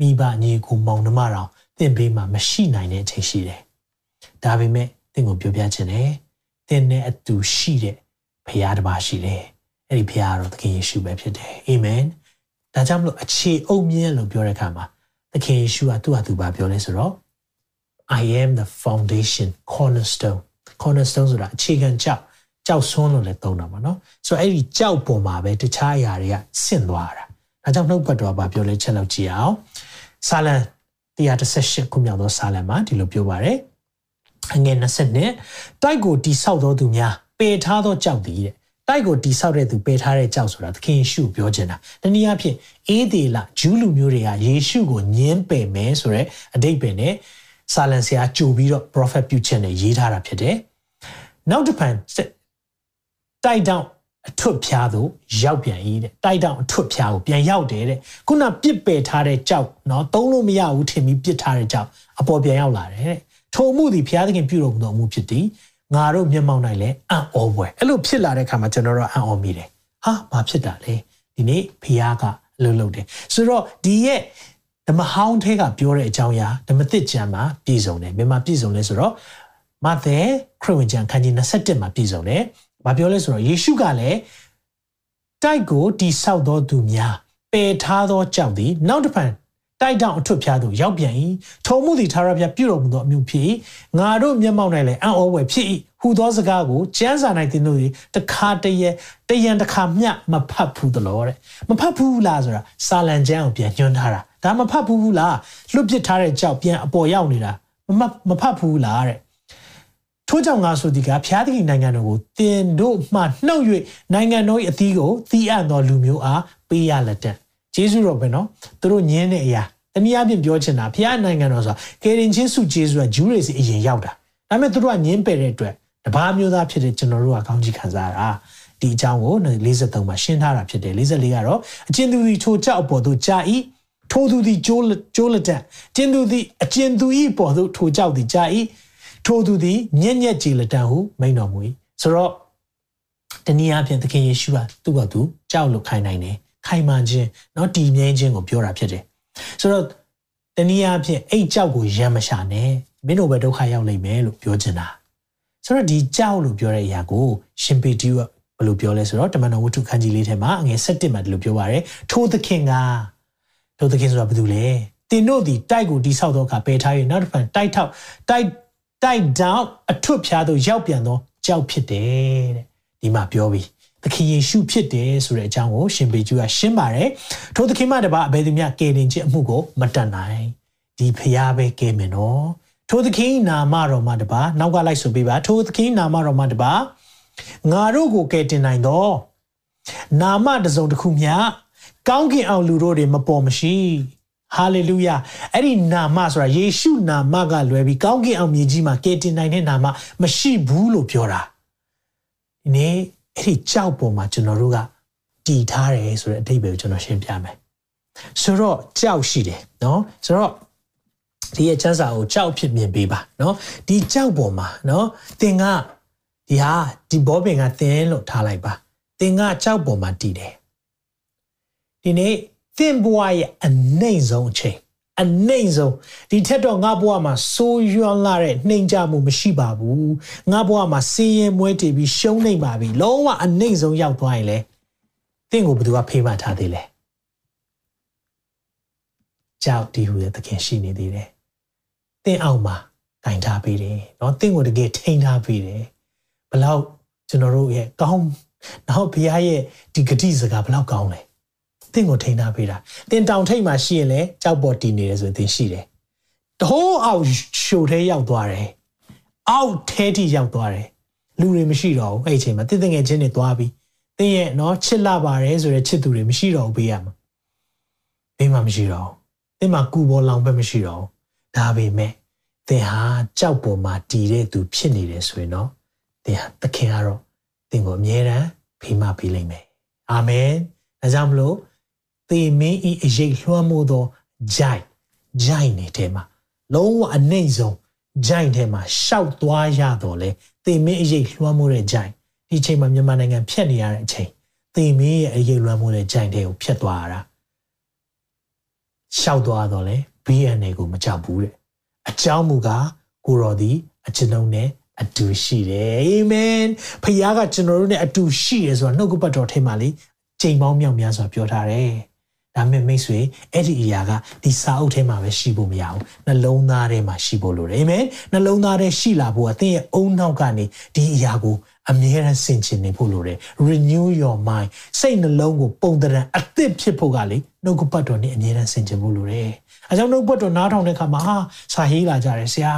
မိဘညီကိုမောင်နှမတော်တင့်ပေးမှမရှိနိုင်တဲ့အချိန်ရှိတယ်။ဒါပေမဲ့တင့်ကိုပြောပြချင်တယ်။တင့်နဲ့အတူရှိတဲ့ဘုရားတစ်ပါးရှိတယ်။အဲ့ဒီဘုရားကတော့သခင်ယေရှုပဲဖြစ်တယ်။အာမင်။ဒါကြောင့်မလို့အခြေအုပ်မြင့်လို့ပြောတဲ့အခါမှာသခင်ယေရှုကသူ့ဟာသူပါပြောလဲဆိုတော့ I am the foundation cornerstone cornerstone ဆိုတာအခြေခံကြောက်ကြောက်ဆွန်းလို့လည်းသုံးတာပါနော်ဆိုတော့အဲ့ဒီကြောက်ပုံမှာပဲတခြားအရာတွေကဆင့်သွားတာဒါကြောင့်နှုတ်ကပတ်တော်ကပြောလဲချက်လောက်ကြည့်အောင် ဆာလံ138ခုမြောက်သောဆာလံမှာဒီလိုပြောပါတယ်အငယ်20နှစ်တိုက်ကိုတိဆောက်တော်သူများပယ်ထားသောကြောက်သည်တဲ့တိုက်ကိုတိဆောက်တဲ့သူပယ်ထားတဲ့ကြောက်ဆိုတာသခင်ယေရှုပြောချင်တာတနည်းအားဖြင့်အေးသေးလာဂျူးလူမျိုးတွေကယေရှုကိုညင်းပယ်မယ်ဆိုတော့အတိတ်ပင်နဲ့ဆာလံဆရာကြိုပြီးတော့ prophet ပြုခြင်းနဲ့ရေးထားတာဖြစ်တယ်နောက်တစ်ဖန်တိုက်တောင် အထွတ်ဖျားသို့ရောက်ပြန်၏တဲ့တိုက်တောင်အထွတ်ဖျားကိုပြန်ရောက်တယ်တဲ့ခုနပြစ်ပယ်ထားတဲ့ကြောက်เนาะသုံးလို့မရဘူးထင်ပြီးပြစ်ထားတဲ့ကြောက်အပေါ်ပြန်ရောက်လာတယ်တဲ့ ထိုမှုသည်ဘုရားသခင်ပြုတော်မူသောအမှုဖြစ်သည်ငါတို့မျက်မှောက်၌လည်းအံ့ဩပွဲအဲ့လိုဖြစ်လာတဲ့အခါမှာကျွန်တော်တို့အံ့ဩမိတယ်ဟာဘာဖြစ်တာလဲဒီနေ့ဘုရားကအလုပ်လုပ်တယ်ဆိုတော့ဒီရဲ့ဓမ္မဟောင်းထဲကပြောတဲ့အကြောင်းအရာဓမ္မသစ်ကျမ်းမှာပြည့်စုံတယ်မြန်မာပြည့်စုံလဲဆိုတော့မဿဲခရစ်ဝင်ကျမ်းခန်းကြီး27မှာပြည့်စုံတယ် ဘာပြောလဲဆိုတော့ယေရှုကလည်းတိုက်ကိုတိဆောက်သောသူများပယ်ထားသောကြောက်သည်နောက်တစ်ဖန်တိုက်တောင်အထွတ်ဖျားသို့ရောက်ပြန်၏ထုံမှုသည်သာရဖျားပြုတော်မူသောအမှုဖြစ်၏ငါတို့မျက်မှောက်၌လည်းအံ့ဩဝယ်ဖြစ်၏ဟူသောစကားကိုကျမ်းစာ၌သင်တို့သည်တခါတည်းတရံတခါမျှမဖတ်ဘူးသလိုတဲ့မဖတ်ဘူးလားဆိုတာစာလံကျမ်းကိုပြန်ညွှန်းထားတာဒါမဖတ်ဘူးလားလွတ်ပစ်ထားတဲ့ကြောက်ပြန်အပေါ်ရောက်နေတာမမဖတ်ဘူးလားတဲ့ ထို့ကြောင့်ငါဆိုဒီကဖျားသခင်နိုင်ငံတော်ကိုတင်တို့မှနှုတ်၍နိုင်ငံတော်၏အသီးကိုသီးအပ်သောလူမျိုးအားပေးရလက်တဲ့ဂျေဇုတော်ပဲနော်သူတို့ညင်းတဲ့အရာတနည်းအားဖြင့်ပြောချင်တာဖျားနိုင်ငံတော်ဆိုတာကေရင်ချင်းစုဂျေဇုကဂျူးတွေစီအရင်ရောက်တာဒါပေမဲ့သူတို့ကညင်းပယ်တဲ့အတွက်တပါးမျိုးသားဖြစ်တဲ့ကျွန်တော်တို့ကကောင်းကြီးခံစားတာဒီအကြောင်းကို53မှာရှင်းထားတာဖြစ်တယ်44ကတော့အချင်းသူသည်ထိုကြောက်အပေါ်သို့ကြာဤထိုသူသည်ကျိုးကျိုးလက်တကျင်းသူသည်အကျဉ်သူဤပေါ်သို့ထိုကြောက်သည်ကြာဤ ထိုသူသည်ညက်ညက်ကြည်လက်တဟုမိန်တော်မူ၏ဆိုတော့တနည်းအားဖြင့်သခင်ယေရှုကသူ့ကသူကြောက်လို့ခိုင်းနိုင်တယ်ခိုင်မာခြင်းเนาะတည်မြဲခြင်းကိုပြောတာဖြစ်တယ်ဆိုတော့တနည်းအားဖြင့်အိတ်ကြောက်ကိုရမ်းမရှာနဲ့မင်းတို့ပဲဒုက္ခရောက်လိမ့်မယ်လို့ပြောချင်တာဆိုတော့ဒီကြောက်လို့ပြောတဲ့အရာကိုရှင်ပေတီကဘယ်လိုပြောလဲဆိုတော့တမန်တော်ဝတ္ထုခန်းကြီးလေးထဲမှာအငယ်7မှာဒီလိုပြောပါရယ်ထိုသခင်ကထိုသခင်ဆိုတာဘာတူလဲတင်တို့ဒီတိုက်ကိုတိဆောက်တော့ကပယ်ထား၍နောက်တစ်ဖန်တိုက်ထောက်တိုက် တိုက်တောင်အထွတ်ဖျားသို့ရောက်ပြန်သောကြောက်ဖြစ်တယ်တဲ့ဒီမှာပြောပြီးသခင်ယေရှုဖြစ်တယ်ဆိုတဲ့အကြောင်းကိုရှင်ပေကျူကရှင်းပါတယ်ထိုသခင်မတပါအဘယ်သူမျှကယ်တင်ခြင်းအမှုကိုမတတ်နိုင်ဒီဖျားပဲကယ်မယ်နော်ထိုသခင်နာမတော်မှာတပါနောက်ကလိုက်ဆိုပေးပါထိုသခင်နာမတော်မှာတပါငါတို့ကိုကယ်တင်နိုင်တော့နာမတစုံတစ်ခုမျှကောင်းကင်အောင်လူတို့တွေမပေါ်မရှိ ဟာလေလုယာအဲ့ဒီနာမဆိုတာယေရှုနာမကလွယ်ပြီးကောင်းကင်အောင်မြေကြီးမှာကယ်တင်နိုင်တဲ့နာမမရှိဘူးလို့ပြောတာဒီနေ့အဲ့ဒီကြောက်ပေါ်မှာကျွန်တော်တို့ကတည်ထားတယ်ဆိုတဲ့အဓိပ္ပာယ်ကိုကျွန်တော်ရှင်းပြမယ်ဆိုတော့ကြောက်ရှိတယ်နော်ဆိုတော့ဒီရဲ့ချမ်းစာကိုကြောက်ဖြစ်မြင်ပေးပါနော်ဒီကြောက်ပေါ်မှာနော်သင်ကဒီဟာဒီဘောပင်ကသင်လို့ထားလိုက်ပါသင်ကကြောက်ပေါ်မှာတည်တယ်ဒီနေ့ သင်ဘဝရဲ့အနိုင်ဆုံးအချိန်အနိုင်ဆုံးဒီထက်တော့ငါဘဝမှာစိုးရွံ့လာတဲ့နှိမ်ကြမှုမရှိပါဘူးငါဘဝမှာစင်းရဲမွဲတည်ပြီးရှုံးနေပါပြီလုံးဝအနိုင်ဆုံးရောက်သွားရင်လေသင်ကိုဘယ်သူကဖေးမှထားသေးလဲကြောက်ဒီဟူတဲ့သခင်ရှိနေသေးတယ်သင်အောင်မှာတိုင်ထားပေးတယ်เนาะသင်ကိုတကယ်ထိန်းထားပေးတယ်ဘလောက်ကျွန်တော်တို့ရဲ့ကောင်းနောက်ဘုရားရဲ့ဒီဂတိစကားဘလောက်ကောင်းလဲ သင်ကိုထိန်းထားပေးတာသင်တောင်ထိပ်မှာရှိရင်လည်းကြောက်ပေါ်တည်နေတယ်ဆိုရင်သင်ရှိတယ်တဟိုးအောက်ရှိုထဲရောက်သွားတယ်အောက်ထဲထိရောက်သွားတယ်လူတွေမရှိတော့ဘူးအဲ့အချိန်မှာတည်တငယ်ချင်းတွေသွားပြီးသင်ရဲ့နော်ချစ်လာပါတယ်ဆိုတဲ့ချစ်သူတွေမရှိတော့ဘူးပေးရမှာဘေးမှာမရှိတော့ဘူးသင်မှာကူပေါ်လောင်ပဲမရှိတော့ဘူးဒါပေမဲ့သင်ဟာကြောက်ပေါ်မှာတည်တဲ့သူဖြစ်နေတယ်ဆိုရင်တော့သင်ဟာသခင်ကတော့သင်ကိုအမြဲတမ်းဖေးမပေးလိမ့်မယ်အာမင်ဒါကြောင့်မလို့ သေမင်းဤအရေးလွှမ်းမိုးသောဂျိုင်ဂျိုင်နေတဲ့မှာလုံးဝအနှိမ့်ဆုံးဂျိုင်ထဲမှာရှောက်သွားရတော့လေသေမင်းအရေးလွှမ်းမိုးတဲ့ဂျိုင်ဒီချိန်မှာမြန်မာနိုင်ငံဖြတ်နေရတဲ့အချိန်သေမင်းရဲ့အရေးလွှမ်းမိုးတဲ့ဂျိုင်တွေကိုဖြတ်သွားရတာရှောက်သွားတော့လေ BNA ကိုမကြောက်ဘူးတဲ့အကြောင်းမူကားကိုတော်သည်အကျွန်ုပ်နဲ့အတူရှိတယ်အာမင်ဖခင်ကကျွန်တော်တို့နဲ့အတူရှိတယ်ဆိုတာနှုတ်ကပတ်တော်ထဲမှာလေချိန်ပေါင်းမြောက်များစွာပြောထားတယ် ဒါမဲ့မိတ်ဆွေအဲ့ဒီအရာကဒီစာအုပ်ထဲမှာပဲရှိဖို့မရဘူးနှလုံးသားထဲမှာရှိဖို့လိုတယ်အာမင်နှလုံးသားထဲရှိလာဖို့အသင်ရဲ့အုံနောက်ကနေဒီအရာကိုအမြဲတမ်းဆင်ခြင်နေဖို့လိုတယ် renew your mind စိတ်နှလုံးကိုပုံတရံအသစ်ဖြစ်ဖို့ကလေနှုတ်ကပတ်တော်နဲ့အမြဲတမ်းဆင်ခြင်ဖို့လိုတယ်အဲကြောင့်နှုတ်ပတ်တော်နားထောင်တဲ့အခါမှာဟာစာဟေးလာကြတယ်ဆရာ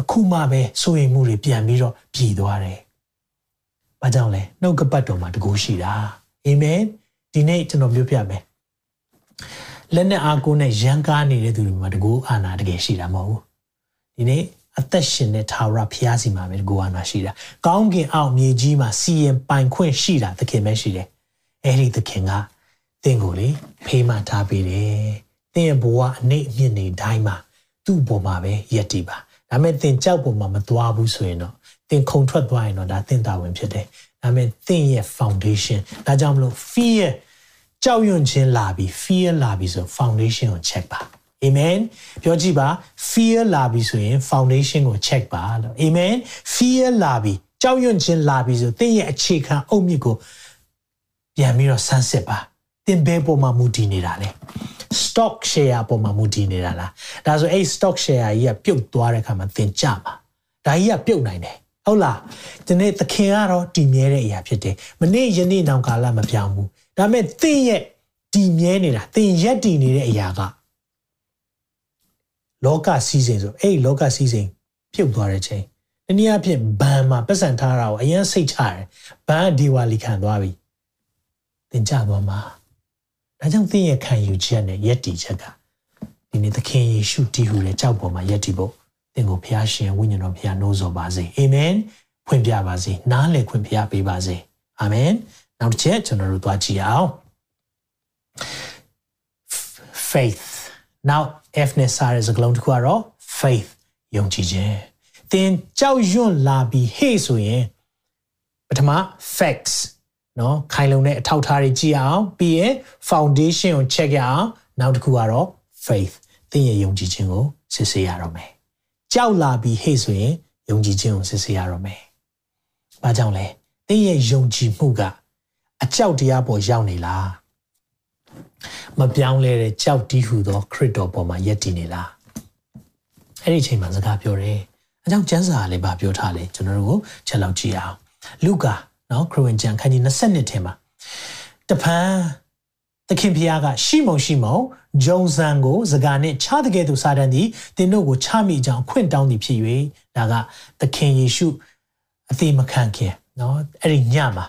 အခုမှပဲစိုးရိမ်မှုတွေပြန်ပြီးတော့ပြည်သွားတယ်။ဘာကြောင့်လဲနှုတ်ကပတ်တော်မှာတကူရှိတာ။အာမင်ဒီနေ့ကျွန်တော်ပြောပြမယ်။ လက်နဲ့အားကိုးနဲ့ရန်ကားနေတဲ့သူတွေမှာတကူအာနာတကယ်ရှိတာမဟုတ်ဘူး။ဒီနေ့အသက်ရှင်တဲ့သာဝရဖျားစီမှာပဲတကူအာနာရှိတာ။ကောင်းကင်အောက်မြေကြီးမှာစီရင်ပိုင်ခွင့်ရှိတာသခင်ပဲရှိတယ်။အဲဒီသခင်ကသင်ကိုလေဖေးမှထားပေးတယ်။သင်ရဲ့ဘဝအနှိမ့်အမြင့်နေတိုင်းမှာသူ့ဘဝမှာပဲယက်တည်ပါ။ဒါပေမဲ့သင်ကြောက်ပေါ်မှာမသွားဘူးဆိုရင်တော့သင်ခုန်ထွက်သွားရင်တော့ဒါသင်တာဝန်ဖြစ်တယ်ဒါပေမဲ့သင်ရဲ့ foundation ဒါကြောင့်မလို့ fear ကြောက်ရွံ့ခြင်းလာပြီး fear လာပြီးဆို foundation ကို check ပါ amen ပြောကြည့်ပါ fear လာပြီးဆိုရင် foundation ကို check ပါလို့ amen fear လာပြီးကြောက်ရွံ့ခြင်းလာပြီးဆိုသင်ရဲ့အခြေခံအုတ်မြစ်ကိုပြန်ပြီးတော့ဆန်းစစ်ပါသင်ဘယ်ပေါ်မှာမူတည်နေတာလဲ stock share ပေါ်မှာမူတည်နေတာလားဒါဆိုအဲ့ stock share ကြီးကပြုတ်သွားတဲ့အခါမှာသင်ကြမှာဒါကြီးကပြုတ်နိုင်တယ်ဟုတ်လားဒီနေ့သခင်ကတော့တည်မြဲတဲ့အရာဖြစ်တယ်မနေ့ယနေ့နောင်ကာလမပြောင်းဘူး ဒါပေမဲ့သင်ရဲ့တည်မြဲနေတာသင်ရက်တည်နေတဲ့အရာကလောကစည်းစိမ်ဆိုအဲ့လောကစည်းစိမ်ပြုတ်သွားတဲ့ချိန်တနည်းအားဖြင့်ဘန်မှာပတ်စံထားတာကိုအရင်စိတ်ချတယ်ဘန်ဒီဝါလီခံသွားပြီသင်ကြသွားမှာဒါကြောင့်သင်ရဲ့ခံယူချက်နဲ့ယက်တီချက်ကဒီနေ့သခင်ယေရှုတည်ဟူတဲ့ကြောက်ပေါ်မှာယက်တီဖို့သင်ကိုဖျားရှင်ဝိညာဉ်တော်ဖျားနှိုးဆော်ပါစေအာမင်ဖွင့်ပြပါစေနားလည်ခွင့်ဖျားပေးပါစေအာမင် နောက်တစ်ချက်ကျွန်တော်တို့သွားကြည့်အောင် faith now f နဲ့စာရဲစကလုံးတစ်ခုကတော့ faith ယုံကြည်ခြင်းသင်ကြောက်ရွံ့လာပြီးဟေ့ဆိုရင်ပထမ facts နော်ခိုင်လုံတဲ့အထောက်အထားတွေကြည့်အောင်ပြီးရင် foundation ကို check ရအောင်နောက်တစ်ခုကတော့ faith သင်ရဲ့ယုံကြည်ခြင်းကိုစစ်ဆေးရတော့မယ်ကြောက်လာပြီးဟေ့ဆိုရင်ယုံကြည်ခြင်းကိုစစ်ဆေးရတော့မယ်။ဘာကြောင့်လဲ။သင်ရဲ့ယုံကြည်မှုက အကြောက်တရားပေါ်ရောက်နေလား။မပြောင်းလဲတဲ့ကြောက်တီးဟူသောခရစ်တော်ပေါ်မှာယက်တည်နေလား။အဲ့ဒီအချိန်မှာစကားပြောတယ်။အကြောင်းကျမ်းစာကလည်းဗာပြောထားလေကျွန်တော်တို့ကိုချက်လောက်ကြည့်အောင်။လူကာနော်ခရစ်ဝင်ကျမ်းခန်းကြီး20ထဲမှာတပန်းသခင်ဖျားကရှိမုံရှိမုံဂျုံဆန်ကိုစကားနဲ့ချတဲ့ကဲ့သို့စာတန်သည်သင်တို့ကိုချမိကြောင်းခွင့်တောင်းသည်ဖြစ်၍ဒါကသခင်ယေရှုအသေးမခံခင်နော်အဲ့ဒီညမှာ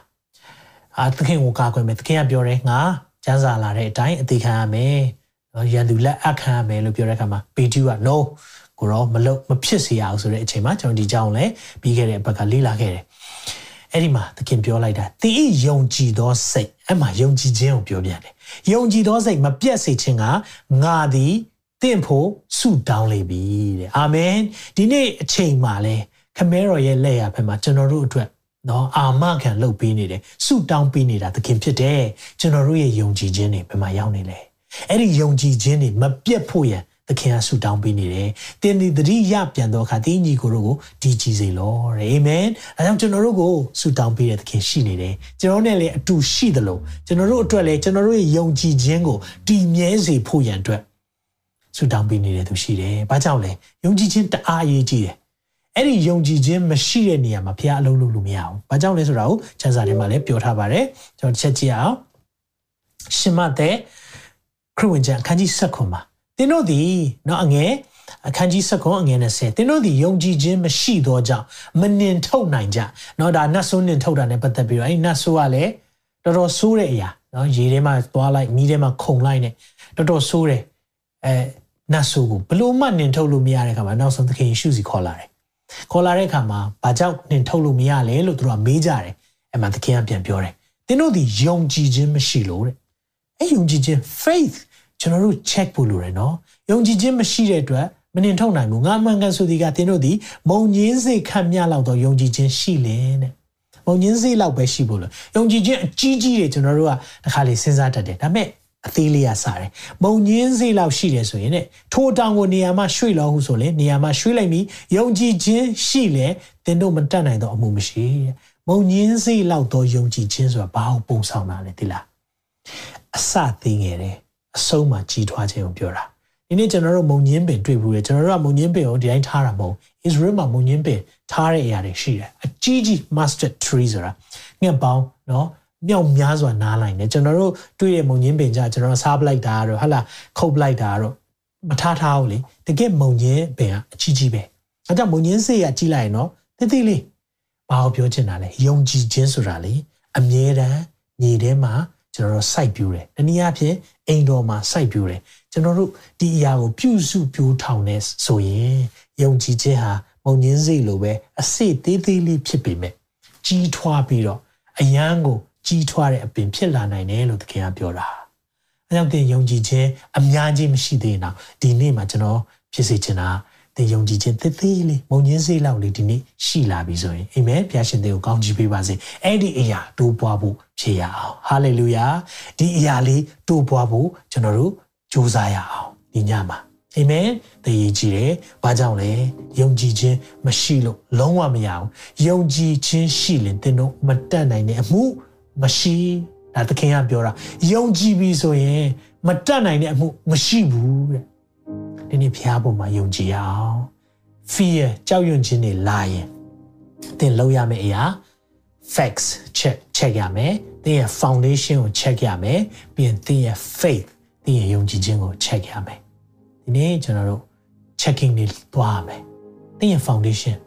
အာသခင်ကိုကာကွယ်မယ်သခင်ကပြောတယ်ငါကျမ်းစာလာတဲ့အတိုင်းအသေးခံရမယ်နော်ရန်သူလက်အခံရမယ်လို့ပြောတဲ့အခါမှာပေတူက no ကိုတော့မလုပ်မဖြစ်စေရအောင်ဆိုတဲ့အချိန်မှာကျွန်တော်ဒီကြောင်းလဲပြီးခဲ့တဲ့ဘက်ကလေ့လာခဲ့တယ်အဲ့ဒီမှာသခင်ပြောလိုက်တာသင်ဤယုံကြည်သောစိတ်အဲ့မှာယုံကြည်ခြင်းကိုပြောပြတယ်ယုံကြည်သောစိတ်မပြတ်စေခြင်းကငါသည်တင့်ဖို့ဆုတောင်းလိမ့်ပြီတဲ့အာမင်ဒီနေ့အချိန်မှာလဲခမဲတော်ရဲ့လက်ရဖက်မှာကျွန်တော်တို့အတွက် နော်အာမခံလုပ်ပေးနေတယ်ဆုတောင်းပေးနေတာသခင်ဖြစ်တယ်ကျွန်တော်တို့ရဲ့ယုံကြည်ခြင်းတွေဘယ်မှာရောက်နေလဲအဲ့ဒီယုံကြည်ခြင်းတွေမပြတ်ဖို့ရန်သခင်ကဆုတောင်းပေးနေတယ်။တင်းဒီတတိယပြန်တော့အခါတင်းညီကိုတို့ကိုဒီကြည်စေလောတဲ့အာမင်။အဲကြောင့်ကျွန်တော်တို့ကိုဆုတောင်းပေးတဲ့သခင်ရှိနေတယ်။ကျွန်တော်နဲ့လည်းအတူရှိသလိုကျွန်တော်တို့အတွက်လည်းကျွန်တော်တို့ရဲ့ယုံကြည်ခြင်းကိုတည်မြဲစေဖို့ရန်အတွက်ဆုတောင်းပေးနေတဲ့သူရှိတယ်။ဘာကြောင့်လဲ။ယုံကြည်ခြင်းတအားအရေးကြီးတယ်။ အဲ့ဒီယုံကြည်ခြင်းမရှိတဲ့နေရာမှာဘုရားအလုံးလို့လို့မရဘူး။ဘာကြောင့်လဲဆိုတာကိုကျမ်းစာထဲမှာလည်းပြောထားပါတယ်။ကျွန်တော်တစ်ချက်ကြည့်အောင်။ရှင်မတဲ့ခရစ်ဝင်ကျမ်းအခန်းကြီး7ခွန်မှာသင်တို့သည်နော်အငယ်အခန်းကြီး7ခွန်အငယ်20သင်တို့သည်ယုံကြည်ခြင်းမရှိသောကြောင့်မနှင်ထုတ်နိုင်ကြနော်ဒါနတ်ဆိုးနှင်ထုတ်တာ ਨੇ ပတ်သက်ပြီးတော့အဲ့နတ်ဆိုးကလည်းတော်တော်ဆိုးတဲ့အရာနော်ရေထဲမှာသွားလိုက်မီးထဲမှာခုန်လိုက်နေတော်တော်ဆိုးတယ်အဲနတ်ဆိုးကိုဘလို့မှနှင်ထုတ်လို့မရတဲ့ခါမှာနောက်ဆုံးသခင်ယေရှုစီခေါ်လာတယ် ခေါ်လာတဲ့အခါမှာဘာကြောင့်နှင်ထုတ်လို့မရလဲလို့သူတို့ကမေးကြတယ်အဲ့မှာသခင်ကပြန်ပြောတယ်သင်တို့သည်ယုံကြည်ခြင်းမရှိလို့တဲ့အဲ့ယုံကြည်ခြင်း faith ကျွန်တော်တို့ check ဖို့လိုတယ်နော်ယုံကြည်ခြင်းမရှိတဲ့အတွက်မနှင်ထုတ်နိုင်ဘူးငါမှန်ကန်ဆိုဒီကသင်တို့ဒီမုံညင်းစိတ်ခံမြလောက်တော့ယုံကြည်ခြင်းရှိလင်တဲ့မုံညင်းစိတ်လောက်ပဲရှိဖို့လို့ယုံကြည်ခြင်းအကြီးကြီးတွေကျွန်တော်တို့ကတစ်ခါလေစဉ်းစားတတ်တယ်ဒါပေမဲ့ အသေးလေးရစားတယ်။ပုံညင်းစေးလောက်ရှိတယ်ဆိုရင်တဲ့ထိုတောင်ကိုနေရာမှာရွှေ့လို့ဟုဆိုလဲနေရာမှာရွှေ့လိုက်ပြီးယုံကြည်ခြင်းရှိလဲသင်တို့မတတ်နိုင်တော့အမှုမရှိတဲ့။ပုံညင်းစေးလောက်တော့ယုံကြည်ခြင်းဆိုတာဘာကိုပုံဆောင်တာလဲသိလား။အစသိငယ်တယ်အဆုံးမှာကြီးထွားခြင်းကိုပြောတာ။ဒီနေ့ကျွန်တော်တို့မုံညင်းပင်တွေ့ဘူးလေကျွန်တော်တို့ကမုံညင်းပင်ကိုဒီတိုင်းထားတာမဟုတ်။ Israel မှာမုံညင်းပင်ထားတဲ့အရာတွေရှိတယ်။အကြီးကြီး mustard tree ဆိုတာငှက်ပေါင်းနော်။ မြောက်များစွာနားလိုက်တယ်ကျွန်တော်တို့တွေ့တဲ့မုံညင်းပင်ကြကျွန်တော်စားပလိုက်တာတော့ဟလာခုတ်ပလိုက်တာတော့မထားထားဘူးလေတကယ်မုံညင်းပင်ကအကြီးကြီးပဲအဲကြောင့်မုံညင်းစေးကကြီးလိုက်ရင်တော့တိတိလေးဘာကိုပြောချင်တာလဲယုံကြည်ခြင်းဆိုတာလေအမြဲတမ်းညီထဲမှာကျွန်တော်တို့စိုက်ပြူတယ်တနည်းအားဖြင့်အိမ်တော်မှာစိုက်ပြူတယ်ကျွန်တော်တို့ဒီအရာကိုပြုစုပြိုးထောင်နေဆိုရင်ယုံကြည်ခြင်းဟာမုံညင်းစိတ်လိုပဲအစစ်သေးသေးလေးဖြစ်ပေမဲ့ကြီးထွားပြီးတော့အယံကို ကြီးထွားတဲ့အပင်ဖြစ်လာနိုင်တယ်လို့သခင်ကပြောတာအဲကြောင့်တင်ယုံကြည်ခြင်းအများကြီးမရှိသေးရင်တော့ဒီနေ့မှာကျွန်တော်ဖြစ်စေချင်တာသင်ယုံကြည်ခြင်းသေးသေးလေးမုံညင်းစေးလောက်လေးဒီနေ့ရှိလာပြီဆိုရင်အာမင်ဘုရားရှင်သင်ကိုကောင်းချီးပေးပါစေအဲ့ဒီအရာတိုးပွားဖို့ဖြစ်ရအောင်ဟာလေလုယာဒီအရာလေးတိုးပွားဖို့ကျွန်တော်တို့ကြိုးစားရအောင်ဒီညမှာအာမင်သိရကြည့်တယ်။ဘာကြောင့်လဲ။ယုံကြည်ခြင်းမရှိလို့လုံးဝမရဘူး။ယုံကြည်ခြင်းရှိရင်သင်တို့မတက်နိုင်တဲ့အမှု မရှိဒါသခင်ကပြောတာယုံကြည်ပြီဆိုရင်မတက်နိုင်တဲ့အမှုမရှိဘူးတဲ့။ဒီနေ့ဖျားပေါ်မှာယုံကြည်အောင် fear ကြောက်ရွံ့ခြင်းတွေလာရင်သင်လောက်ရမယ့်အရာ facts check check ရမယ်။သင်ရဲ့ foundation ကို check ရမယ်။ပြီးရင်သင်ရဲ့ faith သင်ရဲ့ယုံကြည်ခြင်းကို check ရမယ်။ဒီနေ့ကျွန်တော်တို့ checking တွေသွားရမယ်။သင်ရဲ့ foundation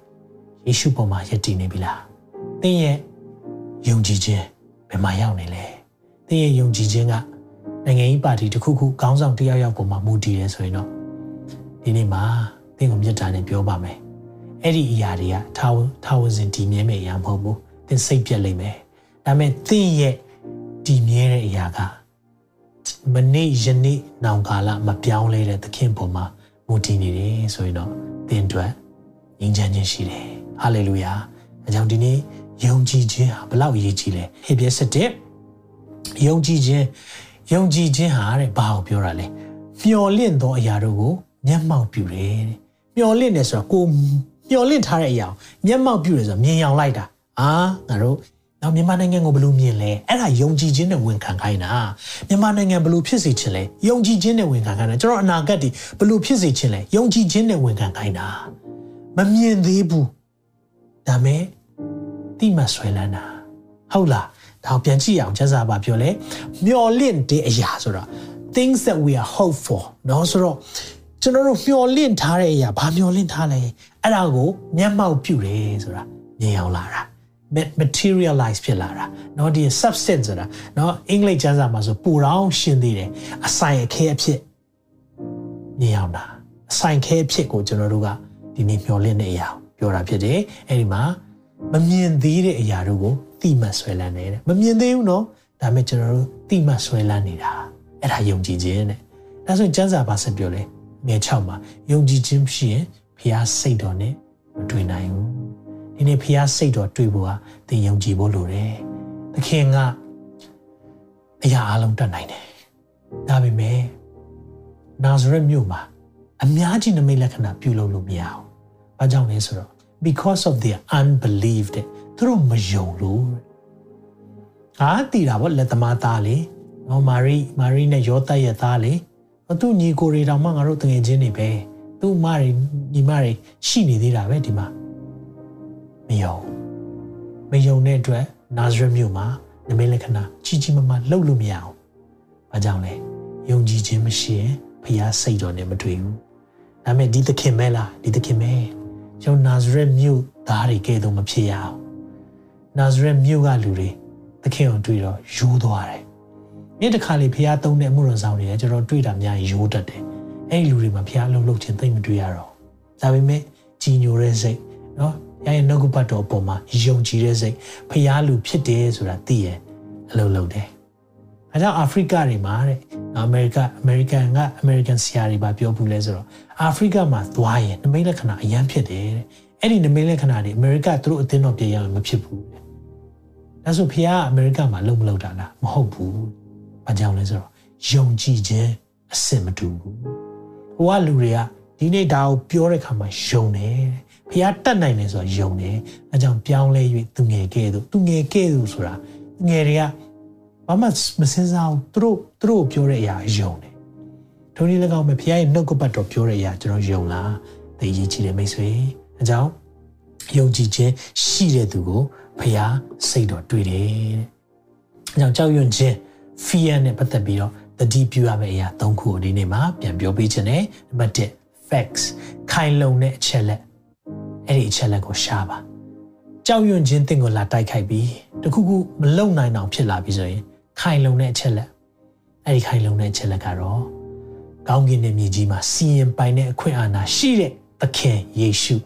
ယေရှုပေါ်မှာယက်တည်နေပြီလား။သင်ရဲ့ယုံကြည်ခြင်းဘ ယ်မှာရောက်နေလဲ။သင်ရဲ့ယုံကြည်ခြင်းကနိုင်ငံရေးပါတီတစ်ခုခုခေါင်းဆောင်တစ်ယောက်ယောက်ပေါ်မှာမူတည်တယ်ဆိုရင်တော့ဒီနေ့မှာသင်ကိုမြတ်တာနဲ့ပြောပါမယ်။အဲ့ဒီအရာတွေကထာဝထာဝစဉ်တည်မြဲမယ့်အရာမဟုတ်ဘူး။သင်စိတ်ပြက်လိမ့်မယ်။ဒါပေမဲ့သင်ရဲ့တည်မြဲတဲ့အရာကမနေ့ယနေ့နောင်ကာလမပြောင်းလဲတဲ့သခင်ပေါ်မှာမူတည်နေတယ်ဆိုရင်တော့သင်အတွက်ငြိမ်းချမ်းခြင်းရှိတယ်ဟာလေလုယာအကြောင်းဒီနေ့ ယုံကြည်ခြင်းဟာဘလောက်အရေးကြီးလဲဟေပြဆက်တဲ့ယုံကြည်ခြင်းယုံကြည်ခြင်းဟာတဲ့ဘာကိုပြောတာလဲမျော်လင့်သောအရာတို့ကိုမျက်မှောက်ပြုတယ်တဲ့မျော်လင့်တယ်ဆိုတော့ကိုမျော်လင့်ထားတဲ့အရာမျက်မှောက်ပြုတယ်ဆိုတော့မြင်အောင်လိုက်တာအာငါတို့နောက်မြန်မာနိုင်ငံကိုဘယ်လိုမြင်လဲအဲ့ဒါယုံကြည်ခြင်းနဲ့ဝန်ခံခိုင်းတာမြန်မာနိုင်ငံဘယ်လိုဖြစ်စေချင်လဲယုံကြည်ခြင်းနဲ့ဝန်ခံခိုင်းတာကျွန်တော်အနာဂတ်ဒီဘယ်လိုဖြစ်စေချင်လဲယုံကြည်ခြင်းနဲ့ဝန်ခံခိုင်းတာမမြင်သေးဘူးဒါမဲ့ တိမဆွဲလန်းတာဟုတ်လားဒါကိုပြန်ကြည့်အောင်ကျမ်းစာပါပြောလဲမျော်လင့်တဲ့အရာဆိုတော့ things that we are hope for เนาะဆိုတော့ကျွန်တော်တို့မျော်လင့်ထားတဲ့အရာဘာမျော်လင့်ထားလဲအဲ့ဒါကိုမျက်မှောက်ပြုတယ်ဆိုတာမြင်အောင်လာတာ materialize ဖြစ်လာတာเนาะဒီ substance ဆိုတာเนาะအင်္ဂလိပ်ကျမ်းစာမှာဆိုပူတောင်းရှင်းသေးတယ်အဆိုင်အခဲအဖြစ်မြင်အောင်တာအဆိုင်ခဲအဖြစ်ကိုကျွန်တော်တို့ကဒီနေ့မျှော်လင့်တဲ့အရာပြောတာဖြစ်တယ်အဲ့ဒီမှာ မမြင်သေးတဲ့အရာတို့ကိုတိမှတ်ဆွဲလန်းနေတယ်မမြင်သေးဘူးเนาะဒါပေမဲ့ကျွန်တော်တို့တိမှတ်ဆွဲလန်းနေတာအဲ့ဒါယုံကြည်ခြင်းတဲ့ဒါဆိုကျမ်းစာပါဆက်ပြောလဲငယ်6မှာယုံကြည်ခြင်းရှိရင်ဖျားစိတ်တော်နဲ့မတွေ့နိုင်ဘူးဒီနေ့ဖျားစိတ်တော်တွေ့ဖို့ဟာသင်ယုံကြည်ဖို့လိုတယ်သခင်ကအရာအလုံးတတ်နိုင်တယ်ဒါပေမဲ့နာဇရက်မြို့မှာအများကြီးနမိတ်လက္ခဏာပြုလုပ်လို့မရအောင်။ဘာကြောင့်လဲဆိုတော့ because of their unbelief တဲ့သူတို့မယုံလို့။ဟာတည်တာဗောလက်သမားသားလေ။နော်မာရီမာရီနဲ့ယောသတ်ရဲ့သားလေ။သူညီကိုတွေတောင်မှငါတို့တငယ်ချင်းတွေပဲ။သူ့မတွေညီမတွေရှိနေသေးတာပဲဒီမှာ။မယုံ။မယုံတဲ့အတွက်နာဇရက်မြို့မှာနမိတ်လက္ခဏာကြီးကြီးမားမားလှုပ်လို့မရအောင်။ဘာကြောင့်လဲ။ယုံကြည်ခြင်းမရှိရင်ဖျားစိတ်တော်နဲ့မတွေ့ဘူးဒါပေမဲ့ဒီသခင်မဲလားဒီသခင်မဲ ကျွန်တော်နာဇရက်မြို့သားတွေကဲတော့မဖြစ်ရအောင်နာဇရက်မြို့ကလူတွေသခင်ကိုတွေ့တော့ယူသွားတယ်နေ့တစ်ခါလေဖျားသုံးတဲ့အမှုတော်ဆောင်တွေကျွန်တော်တွေ့တာများယူတတ်တယ်အဲ့ဒီလူတွေမှာဖျားလှုပ်လှုပ်ခြင်းသိမ့်မတွေ့ရတော့ဒါပေမဲ့ကြီးညိုတဲ့စိတ်နော်ရရဲ့နှုတ်ကပတ်တော်ပေါ်မှာယုံကြည်တဲ့စိတ်ဖျားလူဖြစ်တယ်ဆိုတာသိရဲ့အလုပ်လုပ်တယ် အဲကြောင့်အာဖရိကတွေမှာတဲ့အမေရိကအမေရိကန်ကအမေရိကန်ဆရာတွေပါပြောဘူးလဲဆိုတော့အာဖရိကမှာသွားရင်နမိတ်လက္ခဏာအရန်ဖြစ်တယ်တဲ့အဲ့ဒီနမိတ်လက္ခဏာတွေအမေရိကသူတို့အသင်းတော်ပြည်ရမဖြစ်ဘူးတဲ့ဒါဆိုဖခင်ကအမေရိကမှာလုံမလုံတာလားမဟုတ်ဘူးဘာကြောင့်လဲဆိုတော့ယုံကြည်ခြင်းအစစ်မတူဘူးဟိုကလူတွေကဒီနေ့ဒါကိုပြောတဲ့ခါမှာယုံတယ်ဖခင်တတ်နိုင်တယ်ဆိုတော့ယုံတယ်အဲကြောင့်ပြောင်းလဲ၍သူငယ်ကဲ့သို့သူငယ်ကဲ့သို့ဆိုတာငယ်တွေက ဘာမှမစင်စားဘူးသူတို့သူတို့ပြောတဲ့အရာယုံတယ်ထုံးနည်း၎င်းပဲဖခင်ရဲ့နှုတ်ကပတ်တော်ပြောတဲ့အရာကျွန်တော်ယုံလားသိရေးကြည့်တယ်မိတ်ဆွေအကြောင်းယုံကြည်ခြင်းရှိတဲ့သူကိုဖခင်စိတ်တော်တွေ့တယ်တဲ့အကြောင်းကြောက်ရွံ့ခြင်း fear နဲ့ပတ်သက်ပြီးတော့တတိပြုရမယ့်အရာ၃ခုကိုဒီနေ့မှာပြန်ပြောပေးခြင်းနဲ့နံပါတ်1 facts ခိုင်လုံတဲ့အချက်လက်အဲ့ဒီအချက်လက်ကိုရှားပါကြောက်ရွံ့ခြင်းတင့်ကိုလာတိုက်ခိုက်ပြီးတခုခုမလုံနိုင်အောင်ဖြစ်လာပြီဆိုရင် ခိုင်လုံတဲ့အချက်လက်အဲ့ဒီခိုင်လုံတဲ့အချက်လက်ကတော့ကောင်းကင်နဲ့မြေကြီးမှာစီရင်ပိုင်တဲ့အခွင့်အာဏာရှိတဲ့သခင်ယေရှု